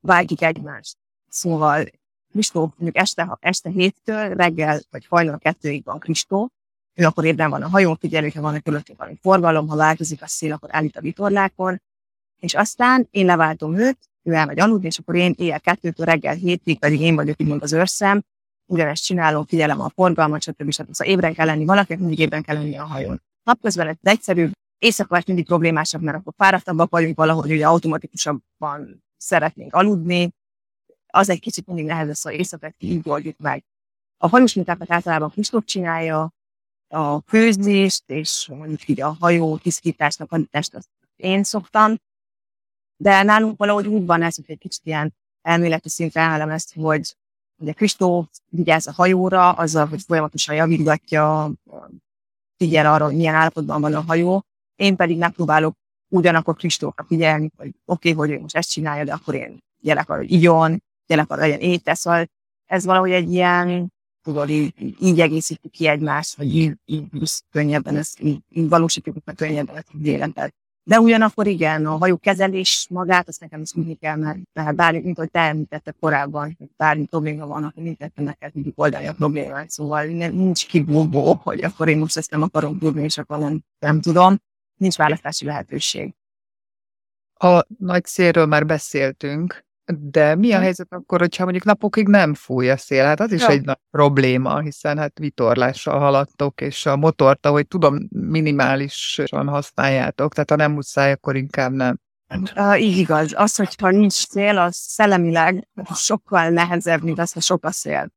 vágjuk egymást. Szóval Kristó, mondjuk este, este héttől reggel vagy hajnal kettőig van Kristó, ő akkor ébren van a hajón, figyelő, ha van a körülöttünk valami forgalom, ha változik a szél, akkor állít a vitorlákon, és aztán én leváltom őt, ő elmegy aludni, és akkor én éjjel kettőtől reggel hétig, pedig én vagyok mond az őrszem, ugyanezt csinálom, figyelem a forgalmat, stb. stb. Szóval ébren kell lenni valakinek, mindig ébren kell lenni a hajón. Napközben ez egyszerűbb, éjszaka mindig problémásabb, mert akkor fáradtabbak vagyunk valahogy, ugye automatikusabban szeretnénk aludni, az egy kicsit mindig nehezebb, szóval éjszakát így oldjuk meg. A hajós mintákat általában Kristóf csinálja, a főzést, és mondjuk így a hajó tisztításnak a test, azt én szoktam, de nálunk valahogy úgy van ez, hogy egy kicsit ilyen elméleti szintre állom ezt, hogy ugye Kristóf vigyáz a hajóra, azzal, hogy folyamatosan javítgatja, figyel arra, hogy milyen állapotban van a hajó, én pedig megpróbálok ugyanakkor Kristófra figyelni, hogy oké, okay, hogy ő most ezt csinálja, de akkor én gyerek arra, hogy igyon, gyerek arra legyen étel, szóval ez valahogy egy ilyen, tudod, így, így egészítjük ki egymást, vagy így, így könnyebben, ezt így, így valósítjuk meg könnyebben ezt az életet. De ugyanakkor igen, a hajó kezelés magát, azt nekem is tudni kell, mert, mert bármi, mint hogy te említetted korábban, bármi probléma van, akkor mindketten neked mindig oldani a problémát. Szóval nincs kibúvó, hogy akkor én most ezt nem akarom tudni, és akkor nem, nem tudom. Nincs választási lehetőség.
A nagy szélről már beszéltünk, de mi a hm. helyzet akkor, hogyha mondjuk napokig nem fúj a szél? Hát az is ja. egy nagy probléma, hiszen hát vitorlással haladtok, és a motort, ahogy tudom, minimálisan használjátok, tehát ha nem muszáj, akkor inkább nem.
Uh, így igaz. Az, hogyha nincs szél, az szellemileg sokkal nehezebb, mint az, ha sok a szél.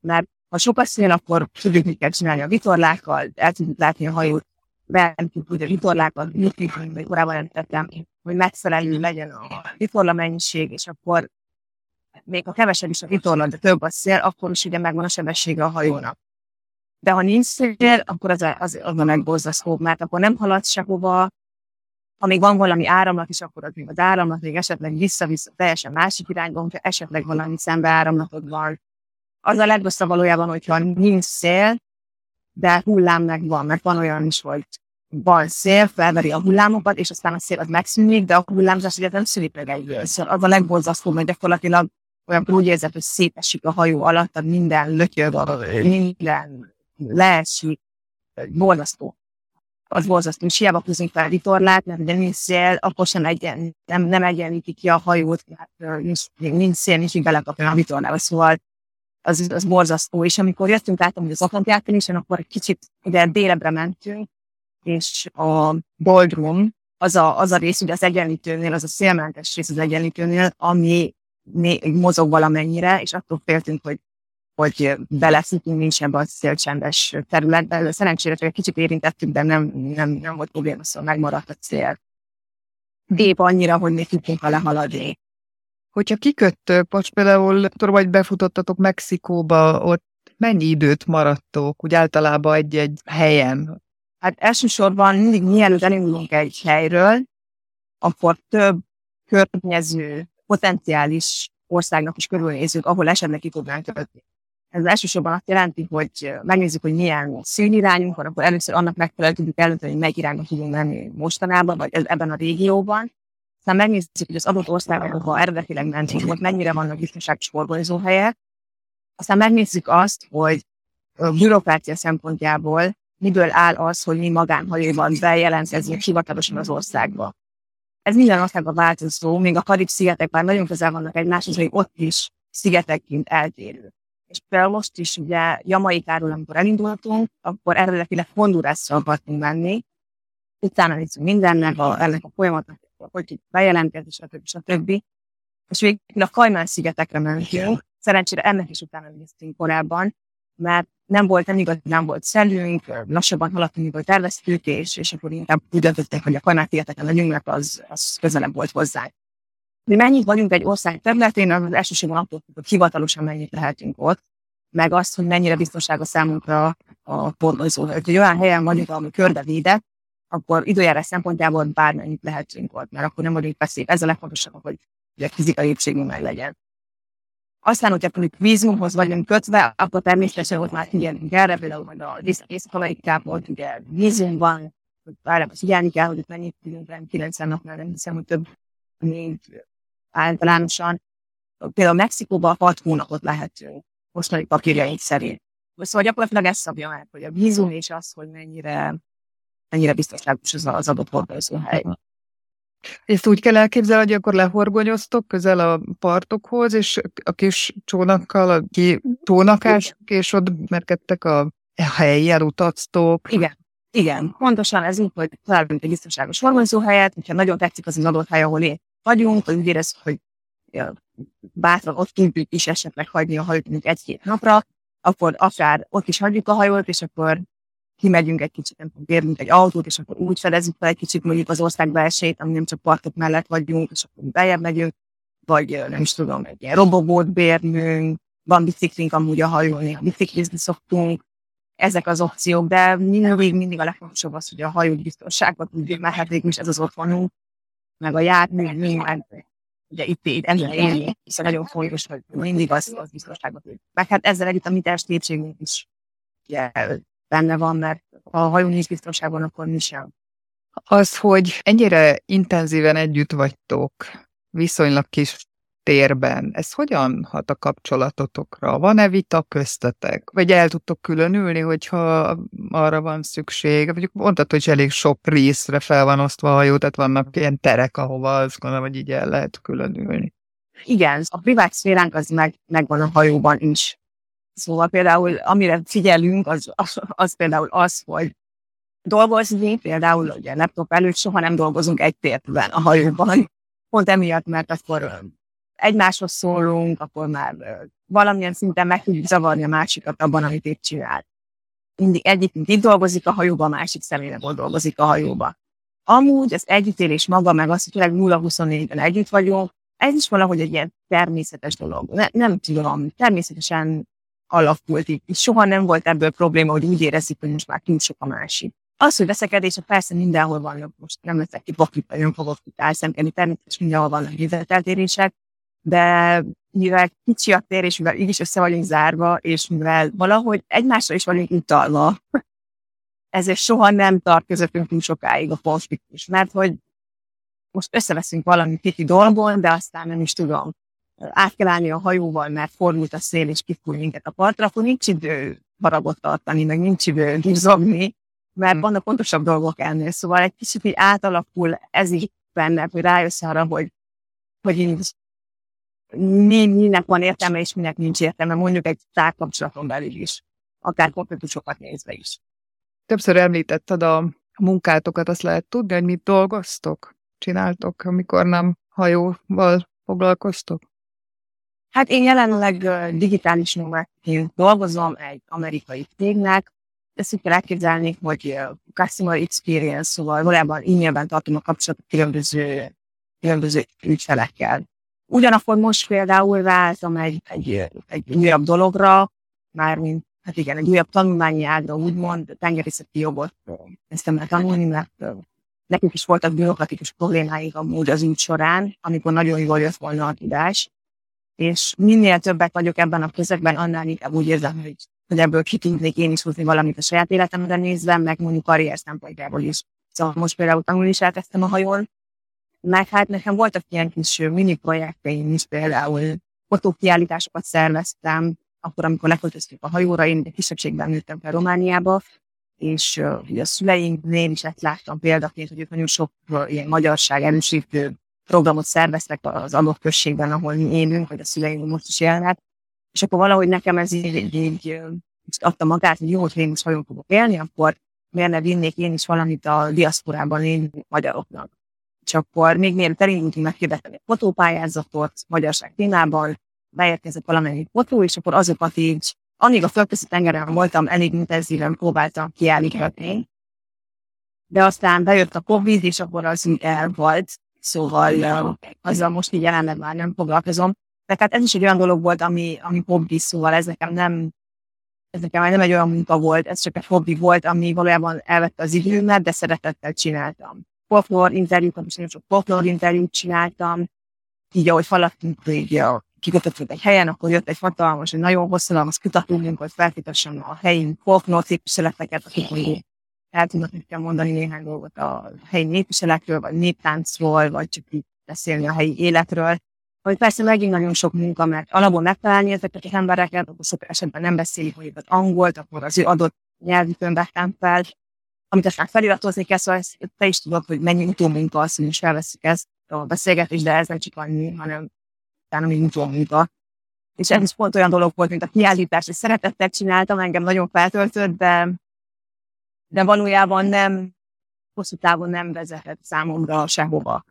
Mert ha sok a szél, akkor tudjuk, mit kell csinálni a vitorlákkal, el tudjuk látni a hajót, beentjük ugye vitorlákat, mint korábban említettem, hogy megfelelő legyen a vitorla mennyiség, és akkor még a kevesebb is a vitorla, de több a szél, akkor is ugye megvan a sebessége a hajónak. De ha nincs szél, akkor az, az, az a megborzasztó, mert akkor nem halad sehova, ha még van valami áramlat is, akkor az még az áramlat még esetleg vissza-vissza teljesen másik irányba, hogyha esetleg valami szembe áramlatod van. Az a legrosszabb valójában, hogyha nincs szél, de hullám meg van, mert van olyan is, hogy van szél, felveri a hullámokat, és aztán a szél az megszűnik, de a hullámzás ugye nem szűnik meg. Szóval az a legborzasztóbb, hogy gyakorlatilag olyan úgy érzed, hogy szétesik a hajó alatt, minden lötyög, minden leesik, borzasztó. Az borzasztó, és hiába húzunk fel vitorlát, mert ugye nincs szél, akkor sem egyen, nem, nem egyenlíti ki a hajót, mert nincs, nincs szél, nincs így belekapja a vitorlába, szóval az, az borzasztó. És amikor jöttünk, láttam, hogy az Atlanti átkelésen, akkor egy kicsit ide délebbre mentünk, és a boldrum, az a, az a rész, ugye az egyenlítőnél, az a szélmentes rész az egyenlítőnél, ami mozog valamennyire, és attól féltünk, hogy hogy beleszítünk, nincs ebben a szélcsendes területben. Szerencsére csak egy kicsit érintettük, de nem, nem, nem volt probléma, szóval megmaradt a cél. Épp annyira, hogy még tudtunk vele haladni.
Hogyha kiköttök, most például, vagy befutottatok Mexikóba, ott mennyi időt maradtok, úgy általában egy-egy helyen?
Hát elsősorban mindig mielőtt elindulunk egy helyről, akkor több környező, potenciális országnak is körülnézünk, ahol esetleg ki tudnánk kötni. Ez elsősorban azt jelenti, hogy megnézzük, hogy milyen színirányunk van, akkor először annak megfelelően tudjuk eldönteni, hogy melyik irányba tudunk menni mostanában, vagy ebben a régióban. Aztán megnézzük, hogy az adott országban, ahol eredetileg mentünk, ott mennyire vannak biztonságos forgalmazó helyek. Aztán megnézzük azt, hogy bürokrácia szempontjából miből áll az, hogy mi magánhajóban bejelentkezünk hivatalosan az országba. Ez minden országban változó, még a Karib-szigetek már nagyon közel vannak egymáshoz, hogy ott is szigetekként eltérő. És például most is ugye Jamaikáról, amikor elindultunk, akkor eredetileg Hondurasra akartunk menni, utána nézzük mindennek, a, ennek a folyamatnak, hogy bejelentkezni, stb. stb. És végül a Kajmán-szigetekre mentünk. Szerencsére ennek is utána néztünk korábban, mert nem volt, nem igaz, nem volt szelünk, lassabban haladtunk, mint hogy terveztük, és, és akkor inkább úgy döntöttek, hogy a Kajmán-szigeteken legyünk, mert az, az közelebb volt hozzá. Mi mennyit vagyunk egy ország területén, az elsősorban attól hogy hivatalosan mennyit lehetünk ott, meg azt, hogy mennyire biztonságos számunkra a pornozó. Hogy olyan helyen vagyunk, ami körbevédett, akkor időjárás szempontjából bármennyit lehetünk ott, mert akkor nem vagyunk veszély. Ez a legfontosabb, hogy a fizikai épségünk meg legyen. Aztán, hogyha mondjuk vízumhoz vagyunk kötve, akkor természetesen ott már figyelünk erre, például majd a Észak-Amerikában ugye vízum van, arra figyelni kell, hogy ott mennyit tudunk rá, 90 napnál nem hiszem, hogy több, mint általánosan. Például Mexikóban 6 hónapot lehetünk mostani papírjaink szerint. Szóval gyakorlatilag ezt szabja meg, hogy a vízum és az, hogy mennyire, mennyire biztonságos az, az adott hely.
Ezt úgy kell elképzelni, hogy akkor lehorgonyoztok közel a partokhoz, és a kis csónakkal, a ki csónakás, és ott merkedtek a helyen utaztok.
Igen. Igen, pontosan ez úgy, hogy találunk egy biztonságos helyet, hogyha nagyon tetszik az az adott hely, ahol én vagyunk, vagy úgy érez, hogy ja, bátran ott tudjuk is esetleg hagyni a hajót egy-két napra, akkor akár ott is hagyjuk a hajót, és akkor kimegyünk egy kicsit, nem tudom, bérünk egy autót, és akkor úgy fedezzük fel egy kicsit mondjuk az ország belsejét, ami nem csak partok mellett vagyunk, és akkor beljebb megyünk, vagy nem is tudom, egy ilyen robogót bérnünk, van biciklink amúgy a hajón, néha biciklizni szoktunk, ezek az opciók, de mindig, mindig a legfontosabb az, hogy a hajó biztonságot tudjuk, mert hát is ez az otthonunk, meg a jármű, minden, ugye itt, itt ennél élni, hiszen nagyon fontos, hogy mindig az, az biztonságot tudjuk. Meg hát ezzel együtt a mi testétségünk is ugye, benne van, mert ha a hajó nincs biztonságban, akkor mi sem.
Az, hogy ennyire intenzíven együtt vagytok, viszonylag kis térben, ez hogyan hat a kapcsolatotokra? Van-e vita köztetek? Vagy el tudtok különülni, hogyha arra van szükség? Mondjuk mondtad, hogy elég sok részre fel van osztva a hajó, tehát vannak ilyen terek, ahova azt gondolom, hogy így el lehet különülni.
Igen, a privát szféránk az meg, megvan a hajóban is. Szóval például, amire figyelünk, az, az, az például az, hogy dolgozni, például ugye laptop előtt soha nem dolgozunk egy térben a hajóban, pont emiatt, mert akkor egymáshoz szólunk, akkor már valamilyen szinten meg tudjuk zavarni a másikat abban, amit itt csinál. Mindig egyikünk itt dolgozik a hajóba, a másik személynek dolgozik a hajóba. Amúgy az együttélés maga, meg az, hogy 0-24-ben együtt vagyunk, ez is valahogy egy ilyen természetes dolog. Ne, nem tudom, természetesen alakult így. Soha nem volt ebből probléma, hogy úgy érezzük, hogy most már túl sok a másik. Az, hogy veszekedések persze mindenhol vannak, most nem leszek ki baklit, nagyon fogok itt elszemkedni, természetesen mindenhol vannak nézeteltérések, de mivel kicsi a tér, és mivel így is össze vagyunk zárva, és mivel valahogy egymásra is vagyunk utalva, ezért soha nem tart közöttünk túl sokáig a konfliktus, mert hogy most összeveszünk valami kicsi dolgon, de aztán nem is tudom, át kell állni a hajóval, mert fordult a szél, és kifúj minket a partra, akkor nincs idő haragot tartani, meg nincs idő gizogni, mert hm. vannak pontosabb dolgok ennél. Szóval egy kicsit így átalakul ez így benne, hogy rájössz arra, hogy, hogy így mi, minek van értelme, és minek nincs értelme, mondjuk egy tárkapcsolaton belül is, akár konfliktusokat nézve is.
Többször említetted a munkátokat, azt lehet tudni, hogy mit dolgoztok, csináltok, amikor nem hajóval foglalkoztok?
Hát én jelenleg digitális nomádként dolgozom egy amerikai cégnek, ezt úgy kell elképzelni, hogy customer experience, szóval valójában e-mailben tartom a kapcsolatot különböző, különböző ügyfelekkel. Ugyanakkor most például váltam egy, egy, egy újabb dologra, mármint, hát igen, egy újabb tanulmányi ágra, úgymond tengerészeti jogot kezdtem el tanulni, mert nekünk is voltak bürokratikus problémáik amúgy az út során, amikor nagyon jól jött volna a tudás, és minél többet vagyok ebben a közegben, annál inkább úgy érzem, hogy, hogy ebből ki tudnék én is hozni valamit a saját életemre nézve, meg mondjuk karrier szempontjából is. Szóval most például tanulni is elkezdtem a hajón, meg hát nekem voltak ilyen kis mini projekteim is, például fotókiállításokat szerveztem, akkor, amikor leköltöztük a hajóra, én egy kisebbségben nőttem fel Romániába, és uh, a szüleinknél is ezt láttam példaként, hogy ők nagyon sok uh, ilyen magyarság erősítő programot szerveztek az adott községben, ahol mi élünk, vagy a szüleink most is élnek, és akkor valahogy nekem ez így, így, adta magát, hogy jó, hogy én is hajón fogok élni, akkor miért ne vinnék én is valamit a diaszporában élő magyaroknak? És akkor még mielőtt elindultunk, meghirdettem egy fotópályázatot magyarság témában, beérkezett valamelyik fotó, és akkor azokat így, amíg a földközi tengeren voltam, elég intenzíven próbáltam kiállítani. De aztán bejött a Covid, és akkor az így el volt, szóval azzal most így jelenleg már nem foglalkozom. De hát ez is egy olyan dolog volt, ami, ami hobbi, szóval ez nekem nem, ez nekem már nem egy olyan munka volt, ez csak egy hobbi volt, ami valójában elvette az időmet, de szeretettel csináltam. Folklór interjúkat, és nagyon sok folklór interjút csináltam, így ahogy faladtunk, így kikötöttünk egy helyen, akkor jött egy hatalmas, egy nagyon hosszadalmas kutatómunk, hogy feltétesen a helyi folklór képviseleteket, akik még el tudnak nekem mondani néhány dolgot a helyi népviseletről, vagy néptáncról, vagy csak így beszélni a helyi életről. Hogy persze megint nagyon sok munka, mert alapból megtalálni ezeket az embereket, akkor sok esetben nem beszélik hogy az angolt, akkor az ő adott nyelvükön vettem fel, amit aztán feliratozni kell, szóval ezt, te is tudod, hogy mennyi utómunka az, hogy is felveszik ezt a beszélgetést, de ez nem csak annyi, hanem utána még utómunka. És ez is pont olyan dolog volt, mint a kiállítás, hogy szeretettel csináltam, engem nagyon feltöltött, de, de valójában nem, hosszú távon nem vezetett számomra sehova.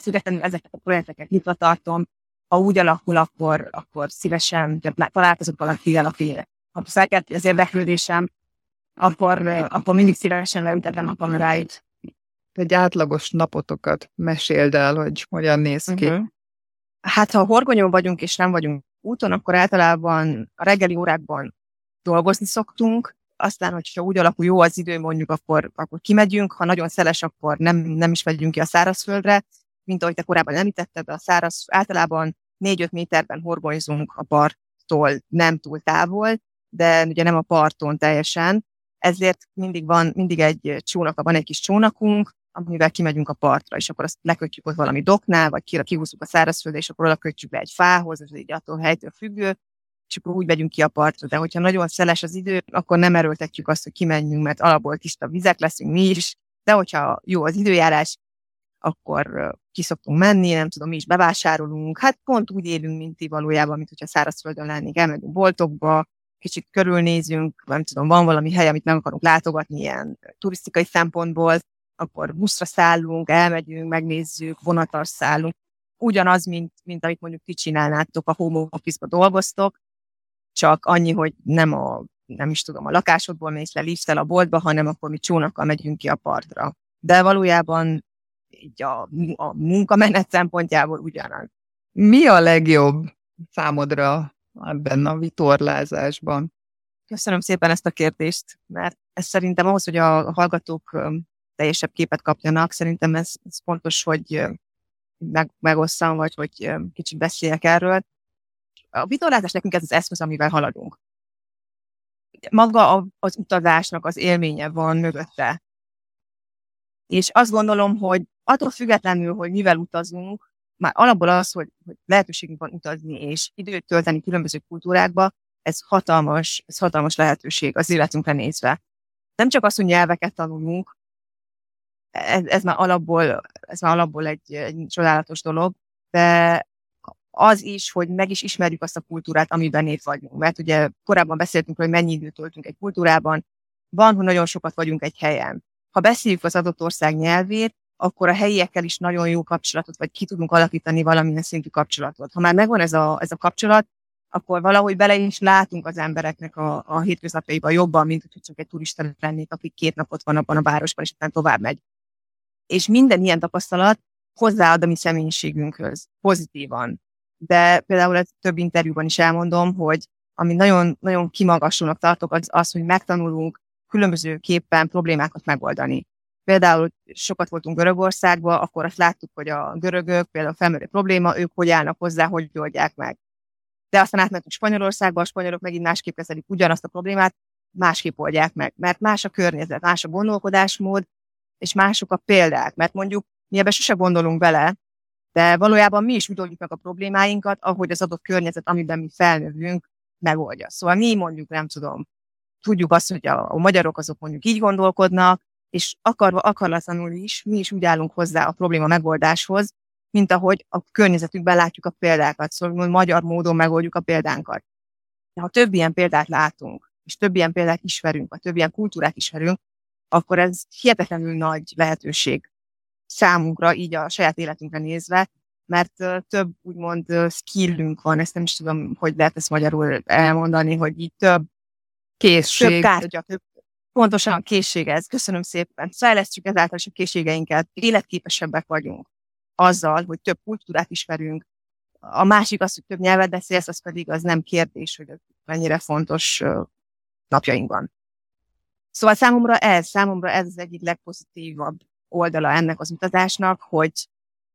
Függetlenül ezeket a projekteket nyitva tartom, ha úgy alakul, akkor, akkor szívesen találkozok valakivel, aki ha felkelt az érdeklődésem, akkor, akkor mindig szívesen leültetem a kameráit.
Egy átlagos napotokat meséld el, hogy hogyan néz ki. Uh-huh.
Hát, ha horgonyón vagyunk és nem vagyunk úton, akkor általában a reggeli órákban dolgozni szoktunk. Aztán, hogyha úgy alakul jó az idő, mondjuk, akkor, akkor kimegyünk, ha nagyon szeles, akkor nem, nem is megyünk ki a szárazföldre, mint ahogy te korábban említetted, a száraz általában 4-5 méterben horgonyzunk a parttól nem túl távol, de ugye nem a parton teljesen, ezért mindig van, mindig egy csónak, van egy kis csónakunk, amivel kimegyünk a partra, és akkor azt lekötjük ott valami doknál, vagy kihúzzuk a szárazföldre, és akkor oda kötjük be egy fához, ez így attól helytől függő, akkor úgy megyünk ki a partra. De hogyha nagyon szeles az idő, akkor nem erőltetjük azt, hogy kimenjünk, mert alapból tiszta vizek leszünk mi is, de hogyha jó az időjárás, akkor kiszoktunk menni, nem tudom, mi is bevásárolunk. Hát pont úgy élünk, mint ti valójában, mint hogyha szárazföldön lennénk, elmegyünk boltokba, kicsit körülnézünk, nem tudom, van valami hely, amit nem akarunk látogatni ilyen turisztikai szempontból, akkor buszra szállunk, elmegyünk, megnézzük, vonatas szállunk. Ugyanaz, mint, mint amit mondjuk ti csinálnátok, a home office-ba dolgoztok, csak annyi, hogy nem a, nem is tudom, a lakásodból mész le liftel a boltba, hanem akkor mi csónakkal megyünk ki a partra. De valójában így a, a munkamenet szempontjából ugyanaz.
Mi a legjobb számodra ebben a vitorlázásban?
Köszönöm szépen ezt a kérdést, mert ez szerintem ahhoz, hogy a hallgatók teljesebb képet kapjanak, szerintem ez, ez fontos, hogy meg, megosszam, vagy hogy kicsit beszéljek erről. A vitorlázás nekünk ez az eszköz, amivel haladunk. Maga az utazásnak az élménye van mögötte. És azt gondolom, hogy attól függetlenül, hogy mivel utazunk, már alapból az, hogy, hogy lehetőségünk van utazni és időt tölteni különböző kultúrákba, ez hatalmas, ez hatalmas lehetőség az életünkre nézve. Nem csak az, hogy nyelveket tanulunk, ez, ez már alapból, ez már alapból egy, egy csodálatos dolog, de az is, hogy meg is ismerjük azt a kultúrát, amiben itt vagyunk. Mert ugye korábban beszéltünk, hogy mennyi időt töltünk egy kultúrában, van, hogy nagyon sokat vagyunk egy helyen. Ha beszéljük az adott ország nyelvét, akkor a helyiekkel is nagyon jó kapcsolatot, vagy ki tudunk alakítani valamilyen szintű kapcsolatot. Ha már megvan ez a, ez a kapcsolat, akkor valahogy bele is látunk az embereknek a, a hétköznapjaiba jobban, mint hogy csak egy turista lennék, aki két napot van abban a városban, és utána tovább megy. És minden ilyen tapasztalat hozzáad a mi személyiségünkhöz, pozitívan. De például egy több interjúban is elmondom, hogy ami nagyon, nagyon kimagasulnak tartok, az az, hogy megtanulunk különbözőképpen problémákat megoldani. Például sokat voltunk Görögországban, akkor azt láttuk, hogy a görögök például felmerül probléma, ők hogy állnak hozzá, hogy oldják meg. De aztán átmentünk Spanyolországba, a spanyolok megint másképp kezelik ugyanazt a problémát, másképp oldják meg, mert más a környezet, más a gondolkodásmód, és mások a példák, mert mondjuk mi ebbe sose gondolunk bele, de valójában mi is úgy oldjuk meg a problémáinkat, ahogy az adott környezet, amiben mi felnövünk, megoldja. Szóval mi mondjuk, nem tudom, tudjuk azt, hogy a, a magyarok azok mondjuk így gondolkodnak, és akarva, akarlatlanul is, mi is úgy állunk hozzá a probléma megoldáshoz, mint ahogy a környezetünkben látjuk a példákat, szóval magyar módon megoldjuk a példánkat. Ha több ilyen példát látunk, és több ilyen példát ismerünk, vagy több ilyen kultúrát ismerünk, akkor ez hihetetlenül nagy lehetőség számunkra, így a saját életünkre nézve, mert több úgymond skillünk van, ezt nem is tudom, hogy lehet ezt magyarul elmondani, hogy így több
készség,
több kártya, több Pontosan a készség ez. Köszönöm szépen. Fejlesztjük ezáltal is a készségeinket, életképesebbek vagyunk azzal, hogy több kultúrát ismerünk. A másik az, hogy több nyelvet beszélsz, az pedig az nem kérdés, hogy mennyire fontos napjainkban. Szóval számomra ez, számomra ez az egyik legpozitívabb oldala ennek az utazásnak, hogy,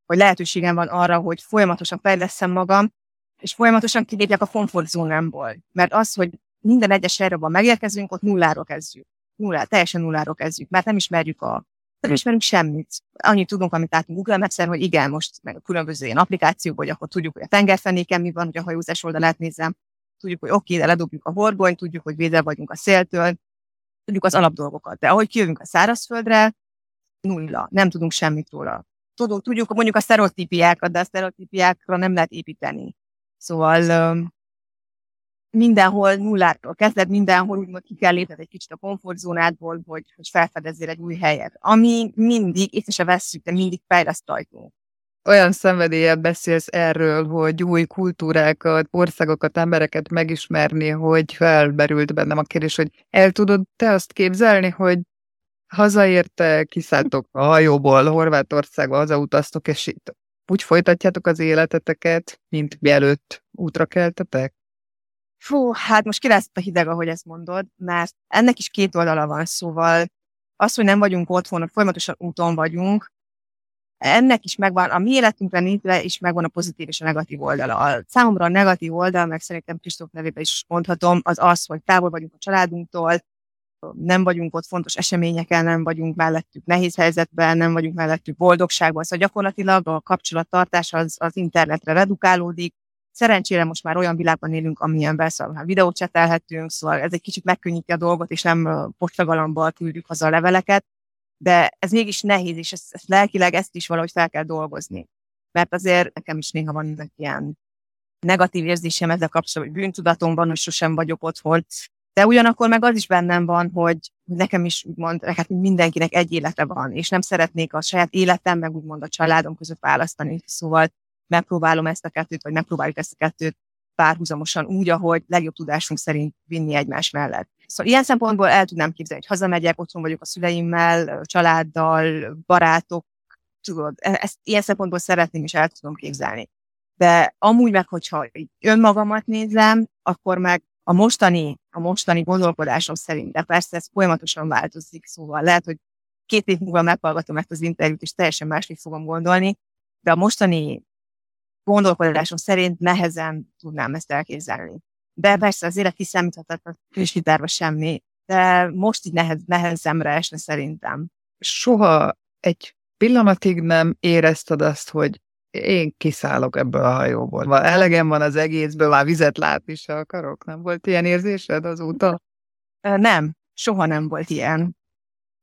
hogy lehetőségem van arra, hogy folyamatosan fejleszem magam, és folyamatosan kilépjek a komfortzónámból. Mert az, hogy minden egyes erőben megérkezünk, ott nulláról kezdjük nullá, teljesen nulláról kezdjük, mert nem ismerjük a nem ismerünk semmit. Annyit tudunk, amit látunk Google maps hogy igen, most meg a különböző ilyen applikációk, hogy akkor tudjuk, hogy a tengerfenéken mi van, hogy a hajózás oldalát nézem, tudjuk, hogy oké, okay, de ledobjuk a horgonyt, tudjuk, hogy védel vagyunk a széltől, tudjuk az alapdolgokat. De ahogy kijövünk a szárazföldre, nulla, nem tudunk semmit róla. Tudjuk, tudjuk mondjuk a sztereotípiákat, de a sztereotípiákra nem lehet építeni. Szóval mindenhol nulláról kezded, mindenhol úgymond ki kell lépned egy kicsit a komfortzónádból, hogy, hogy felfedezzél egy új helyet. Ami mindig, észre se vesszük, de mindig fejleszt ajtunk.
Olyan szenvedéllyel beszélsz erről, hogy új kultúrákat, országokat, embereket megismerni, hogy felberült bennem a kérdés, hogy el tudod te azt képzelni, hogy hazaérte, kiszálltok a hajóból, Horvátországba, hazautaztok, és itt úgy folytatjátok az életeteket, mint mielőtt útra keltetek?
Fú, hát most ki lesz a hideg, ahogy ezt mondod, mert ennek is két oldala van, szóval az, hogy nem vagyunk otthon, folyamatosan úton vagyunk, ennek is megvan, a mi életünkre nézve is megvan a pozitív és a negatív oldala. A számomra a negatív oldal, meg szerintem Kristóf nevében is mondhatom, az az, hogy távol vagyunk a családunktól, nem vagyunk ott fontos eseményeken, nem vagyunk mellettük nehéz helyzetben, nem vagyunk mellettük boldogságban, szóval gyakorlatilag a kapcsolattartás az, az internetre redukálódik. Szerencsére most már olyan világban élünk, amilyenben szóval már videót csetelhetünk, szóval ez egy kicsit megkönnyíti a dolgot, és nem postagalomból küldjük haza a leveleket, de ez mégis nehéz, és ezt, ezt lelkileg ezt is valahogy fel kell dolgozni. Mert azért nekem is néha van ilyen negatív érzésem ezzel kapcsolatban, hogy bűntudatom van, hogy sosem vagyok otthon, de ugyanakkor meg az is bennem van, hogy nekem is úgymond, hát mindenkinek egy élete van, és nem szeretnék a saját életem, meg úgymond a családom között választani. Szóval megpróbálom ezt a kettőt, vagy megpróbáljuk ezt a kettőt párhuzamosan úgy, ahogy legjobb tudásunk szerint vinni egymás mellett. Szóval ilyen szempontból el tudnám képzelni, hogy hazamegyek, otthon vagyok a szüleimmel, családdal, barátok, tudod, e-, ezt ilyen szempontból szeretném és el tudom képzelni. De amúgy meg, hogyha önmagamat nézem, akkor meg a mostani, a mostani gondolkodásom szerint, de persze ez folyamatosan változik, szóval lehet, hogy két év múlva meghallgatom ezt az interjút, és teljesen másképp fogom gondolni, de a mostani gondolkodásom szerint nehezen tudnám ezt elképzelni. De persze az élet kiszámíthatatlan, és tárva semmi, de most így nehez, nehezemre esne szerintem.
Soha egy pillanatig nem érezted azt, hogy én kiszállok ebből a hajóból. Elegem van az egészből, már vizet látni se akarok. Nem volt ilyen érzésed azóta?
Nem, soha nem volt ilyen.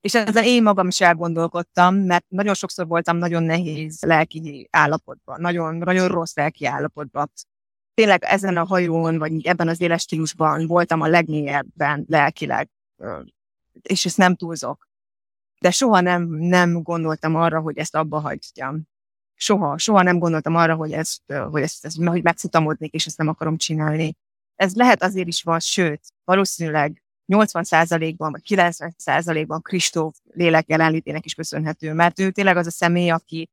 És ezzel én magam is elgondolkodtam, mert nagyon sokszor voltam nagyon nehéz lelki állapotban, nagyon, nagyon rossz lelki állapotban. Tényleg ezen a hajón, vagy ebben az éles stílusban voltam a legmélyebben lelkileg, és ezt nem túlzok. De soha nem, nem gondoltam arra, hogy ezt abba hagyjam soha, soha nem gondoltam arra, hogy ezt, hogy ezt, ezt hogy megfutamodnék, és ezt nem akarom csinálni. Ez lehet azért is van, sőt, valószínűleg 80%-ban vagy 90%-ban Kristóf lélek jelenlétének is köszönhető, mert ő tényleg az a személy, aki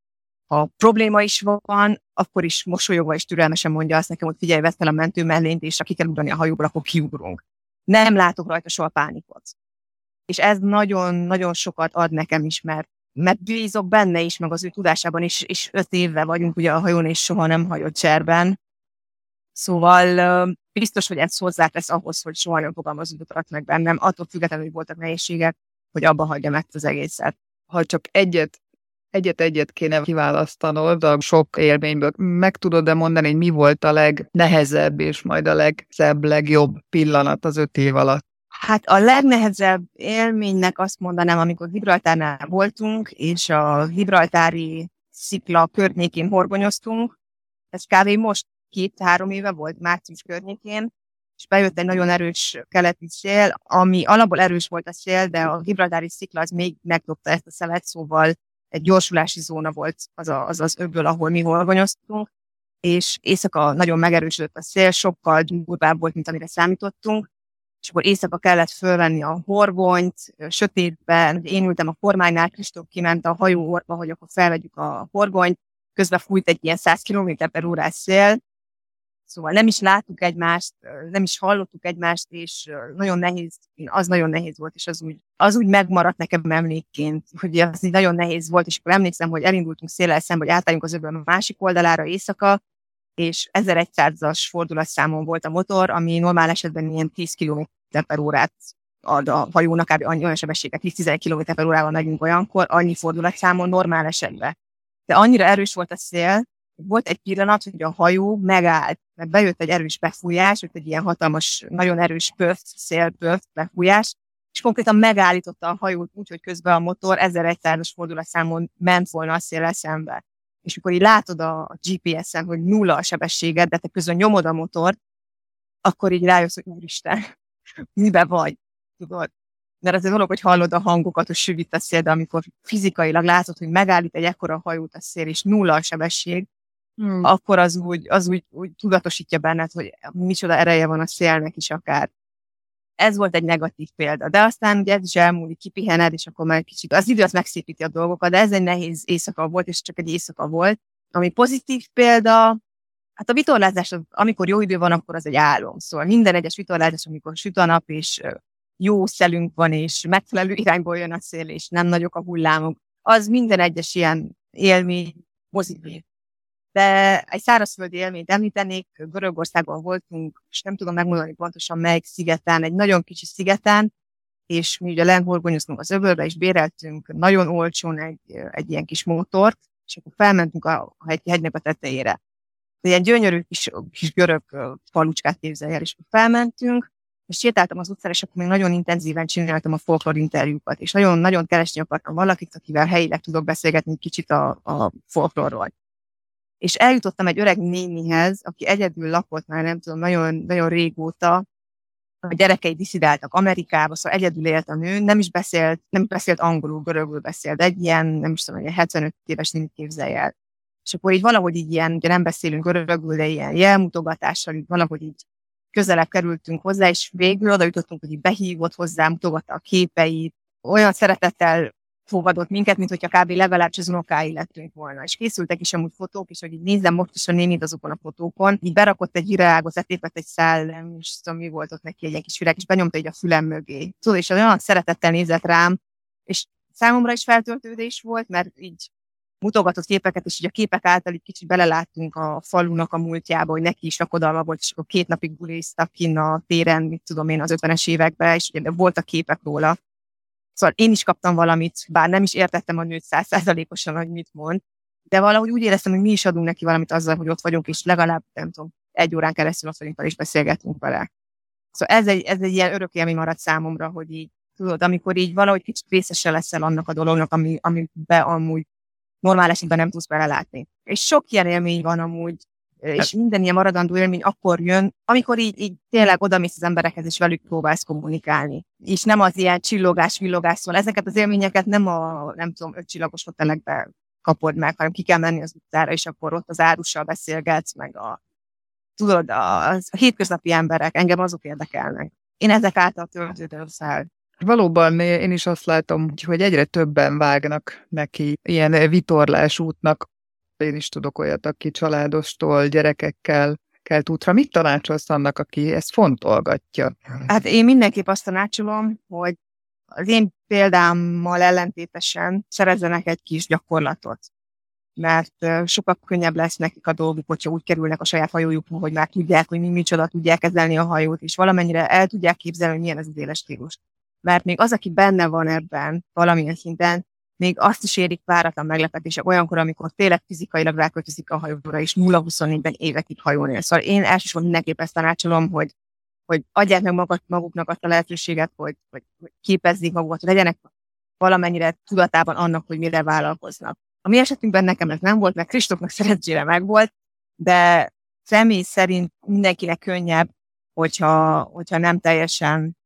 ha probléma is van, akkor is mosolyogva és türelmesen mondja azt nekem, hogy figyelj, vedd a mentő mellényt, és ha ki kell ugrani a hajóból, akkor kiugrunk. Nem látok rajta soha pánikot. És ez nagyon-nagyon sokat ad nekem is, mert mert bízok benne is, meg az ő tudásában is, és öt éve vagyunk ugye a hajón, és soha nem hagyott cserben. Szóval biztos, hogy ez hozzátesz ahhoz, hogy soha nem fogalmazódott meg bennem, attól függetlenül, hogy voltak nehézségek, hogy abba hagyjam ezt az egészet.
Ha csak egyet egyet-egyet kéne kiválasztanod a sok élményből. Meg tudod-e mondani, hogy mi volt a legnehezebb és majd a legszebb, legjobb pillanat az öt év alatt?
Hát a legnehezebb élménynek azt mondanám, amikor Gibraltárnál voltunk, és a Gibraltári szikla környékén horgonyoztunk. Ez kb. most két-három éve volt, március környékén, és bejött egy nagyon erős keleti szél, ami alapból erős volt a szél, de a Gibraltári szikla az még megdobta ezt a szelet, szóval egy gyorsulási zóna volt az a, az, az öbből, ahol mi horgonyoztunk, és éjszaka nagyon megerősödött a szél, sokkal durvább volt, mint amire számítottunk, és akkor éjszaka kellett fölvenni a horgonyt, sötétben, én ültem a kormánynál, Kristóf kiment a hajó orba, hogy akkor felvegyük a horgonyt, közben fújt egy ilyen 100 km per órás szél, szóval nem is láttuk egymást, nem is hallottuk egymást, és nagyon nehéz, az nagyon nehéz volt, és az úgy, az úgy megmaradt nekem emlékként, hogy az így nagyon nehéz volt, és akkor emlékszem, hogy elindultunk széllel szembe, hogy átálljunk az öböl a másik oldalára éjszaka, és 1100-as fordulatszámon volt a motor, ami normál esetben ilyen 10 km per órát ad a hajónak, kb. annyi olyan sebességet, 10 km per órával megyünk olyankor, annyi fordulatszámon normál esetben. De annyira erős volt a szél, volt egy pillanat, hogy a hajó megállt, mert bejött egy erős befújás, jött egy ilyen hatalmas, nagyon erős pöft, szélpöft befújás, és konkrétan megállította a hajót úgy, hogy közben a motor 1100-as fordulatszámon ment volna a szél szembe és akkor így látod a GPS-en, hogy nulla a sebességed, de te közben nyomod a motor, akkor így rájössz, hogy úristen, mibe vagy, tudod. Mert az egy dolog, hogy hallod a hangokat, hogy süvít a szél, de amikor fizikailag látod, hogy megállít egy ekkora hajót a szél, és nulla a sebesség, hmm. akkor az úgy, az úgy, úgy tudatosítja benned, hogy micsoda ereje van a szélnek is akár ez volt egy negatív példa. De aztán ugye ez is elmúlik, kipihened, és akkor már kicsit az idő az megszépíti a dolgokat, de ez egy nehéz éjszaka volt, és csak egy éjszaka volt. Ami pozitív példa, Hát a vitorlázás, amikor jó idő van, akkor az egy álom. Szóval minden egyes vitorlázás, amikor süt a nap, és jó szelünk van, és megfelelő irányból jön a szél, és nem nagyok a hullámok, az minden egyes ilyen élmény pozitív. De egy szárazföldi élményt említenék, Görögországban voltunk, és nem tudom megmondani pontosan melyik szigeten, egy nagyon kicsi szigeten, és mi ugye lenhorgonyoztunk az öbölbe, és béreltünk nagyon olcsón egy, egy ilyen kis motort, és akkor felmentünk a hegy, hegynek a tetejére. Ilyen gyönyörű kis, kis görög falucskát képzelj el, és felmentünk, és sétáltam az utcára, és akkor még nagyon intenzíven csináltam a folklor interjúkat, és nagyon-nagyon keresni akartam valakit, akivel helyileg tudok beszélgetni kicsit a, a folklorról. És eljutottam egy öreg nénihez, aki egyedül lakott már, nem tudom, nagyon, nagyon régóta, a gyerekei diszidáltak Amerikába, szóval egyedül élt a nő, nem is beszélt, nem is beszélt angolul, görögül beszélt, egy ilyen, nem is tudom, egy 75 éves néni képzelj el. És akkor így valahogy így ilyen, ugye nem beszélünk görögül, de ilyen jelmutogatással, így valahogy így közelebb kerültünk hozzá, és végül oda jutottunk, hogy így behívott hozzá, mutogatta a képeit, olyan szeretettel fogadott minket, mint hogyha kb. legalább az unokái lettünk volna. És készültek is amúgy fotók, és hogy így nézem most is a nénit azokon a fotókon, így berakott egy virágot, letépett egy szellem, és tudom, mi volt ott neki egy kis virág, és benyomta egy a fülem mögé. Tudod, és olyan szeretettel nézett rám, és számomra is feltöltődés volt, mert így mutogatott képeket, és így a képek által így kicsit beleláttunk a falunak a múltjába, hogy neki is rakodalma volt, és akkor két napig buléztak kinn a téren, mit tudom én, az 50-es években, és ugye voltak képek róla. Szóval én is kaptam valamit, bár nem is értettem a nőt százszázalékosan, hogy mit mond, de valahogy úgy éreztem, hogy mi is adunk neki valamit azzal, hogy ott vagyunk, és legalább, nem tudom, egy órán keresztül ott vagyunk és beszélgetünk vele. Szóval ez egy, ez egy ilyen örök élmény maradt számomra, hogy így, tudod, amikor így valahogy kicsit részese leszel annak a dolognak, ami, amibe amúgy normál esetben nem tudsz belelátni. És sok ilyen élmény van amúgy, és hát- minden ilyen maradandó élmény akkor jön, amikor így, így tényleg odamész az emberekhez, és velük próbálsz kommunikálni. És nem az ilyen csillogás, villogás, szóval ezeket az élményeket nem a, nem tudom, ötcsillagos hotelekbe kapod meg, hanem ki kell menni az utcára, és akkor ott az árussal beszélgetsz, meg a, tudod, a, a hétköznapi emberek, engem azok érdekelnek. Én ezek által töltődöm fel.
Valóban én is azt látom, hogy egyre többen vágnak neki ilyen vitorlás útnak. Én is tudok olyat, aki családostól, gyerekekkel kell útra. Mit tanácsolsz annak, aki ezt fontolgatja?
Hát én mindenképp azt tanácsolom, hogy az én példámmal ellentétesen szerezzenek egy kis gyakorlatot. Mert sokkal könnyebb lesz nekik a dolguk, hogyha úgy kerülnek a saját hajójukra, hogy már tudják, hogy mi micsoda tudják kezelni a hajót, és valamennyire el tudják képzelni, hogy milyen ez az éles stílus mert még az, aki benne van ebben valamilyen szinten, még azt is érik váratlan meglepetések olyankor, amikor tényleg fizikailag ráköltözik a hajóra, és 0-24-ben évekig hajónél. Szóval én elsősorban mindenképp ezt tanácsolom, hogy, hogy adják meg magat, maguknak azt a lehetőséget, hogy, hogy, hogy képezzék magukat, hogy legyenek valamennyire tudatában annak, hogy mire vállalkoznak. A mi esetünkben nekem ez nem volt, mert Kristófnak szerencsére megvolt, de személy szerint mindenkinek könnyebb, hogyha, hogyha nem teljesen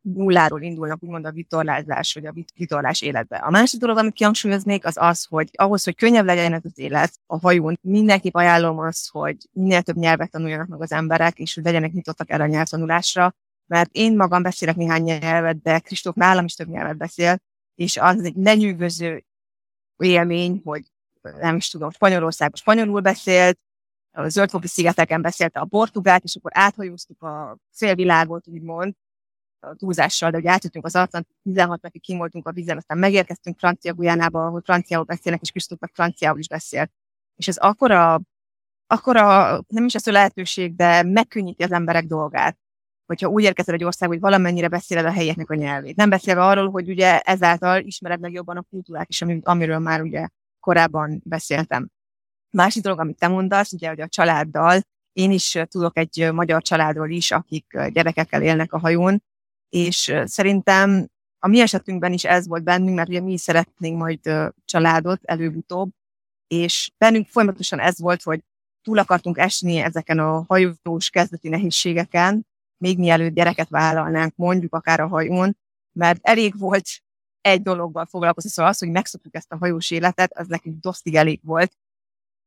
nulláról indulnak úgymond a vitorlázás, vagy a vitorlás életbe. A másik dolog, amit kihangsúlyoznék, az az, hogy ahhoz, hogy könnyebb legyen ez az élet a hajón, mindenképp ajánlom azt, hogy minél több nyelvet tanuljanak meg az emberek, és hogy legyenek nyitottak erre a nyelvtanulásra, mert én magam beszélek néhány nyelvet, de Kristóf nálam is több nyelvet beszél, és az egy lenyűgöző élmény, hogy nem is tudom, Spanyolországban spanyolul beszélt, a zöldfoki szigeteken beszélte a portugált, és akkor áthajóztuk a szélvilágot, úgymond, a túlzással, de hogy átjöttünk az Atlant, 16 napig kim voltunk a vízen, aztán megérkeztünk Francia Guyanába, ahol franciául beszélnek, és Kristóf meg franciául is beszél. És ez akkora, akkora, nem is az a lehetőség, de megkönnyíti az emberek dolgát hogyha úgy érkezel egy ország, hogy valamennyire beszéled a helyieknek a nyelvét. Nem beszélve arról, hogy ugye ezáltal ismered meg jobban a kultúrát is, amiről már ugye korábban beszéltem. Másik dolog, amit te mondasz, ugye, hogy a családdal, én is tudok egy magyar családról is, akik gyerekekkel élnek a hajón, és szerintem a mi esetünkben is ez volt bennünk, mert ugye mi is szeretnénk majd családot előbb-utóbb, és bennünk folyamatosan ez volt, hogy túl akartunk esni ezeken a hajós kezdeti nehézségeken, még mielőtt gyereket vállalnánk, mondjuk akár a hajón, mert elég volt egy dologgal foglalkozni, szóval az, hogy megszokjuk ezt a hajós életet, az nekünk dosztig elég volt,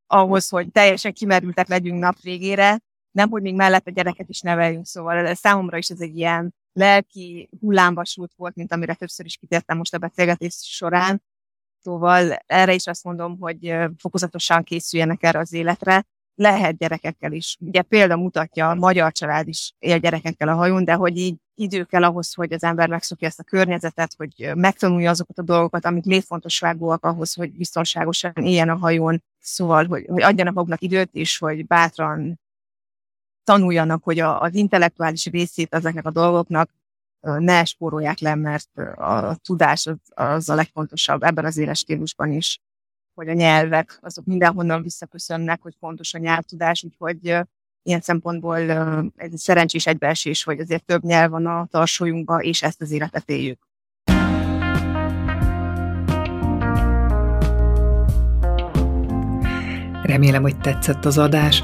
ahhoz, hogy teljesen kimerültek legyünk nap végére, nem, hogy még mellett a gyereket is neveljünk, szóval számomra is ez egy ilyen lelki hullámvasút volt, mint amire többször is kitértem most a beszélgetés során. Szóval erre is azt mondom, hogy fokozatosan készüljenek erre az életre. lehet gyerekekkel is. Ugye példa mutatja, a magyar család is él gyerekekkel a hajón, de hogy így idő kell ahhoz, hogy az ember megszokja ezt a környezetet, hogy megtanulja azokat a dolgokat, amik létfontosságúak ahhoz, hogy biztonságosan éljen a hajón. Szóval, hogy, hogy adjanak maguknak időt, és hogy bátran tanuljanak, hogy a, az intellektuális részét ezeknek a dolgoknak ne spórolják le, mert a tudás az, az a legfontosabb ebben az éles stílusban is, hogy a nyelvek azok mindenhonnan visszaköszönnek, hogy fontos a nyelvtudás, úgyhogy ilyen szempontból egy szerencsés egybeesés, hogy azért több nyelv van a tarsójunkban, és ezt az életet éljük.
Remélem, hogy tetszett az adás.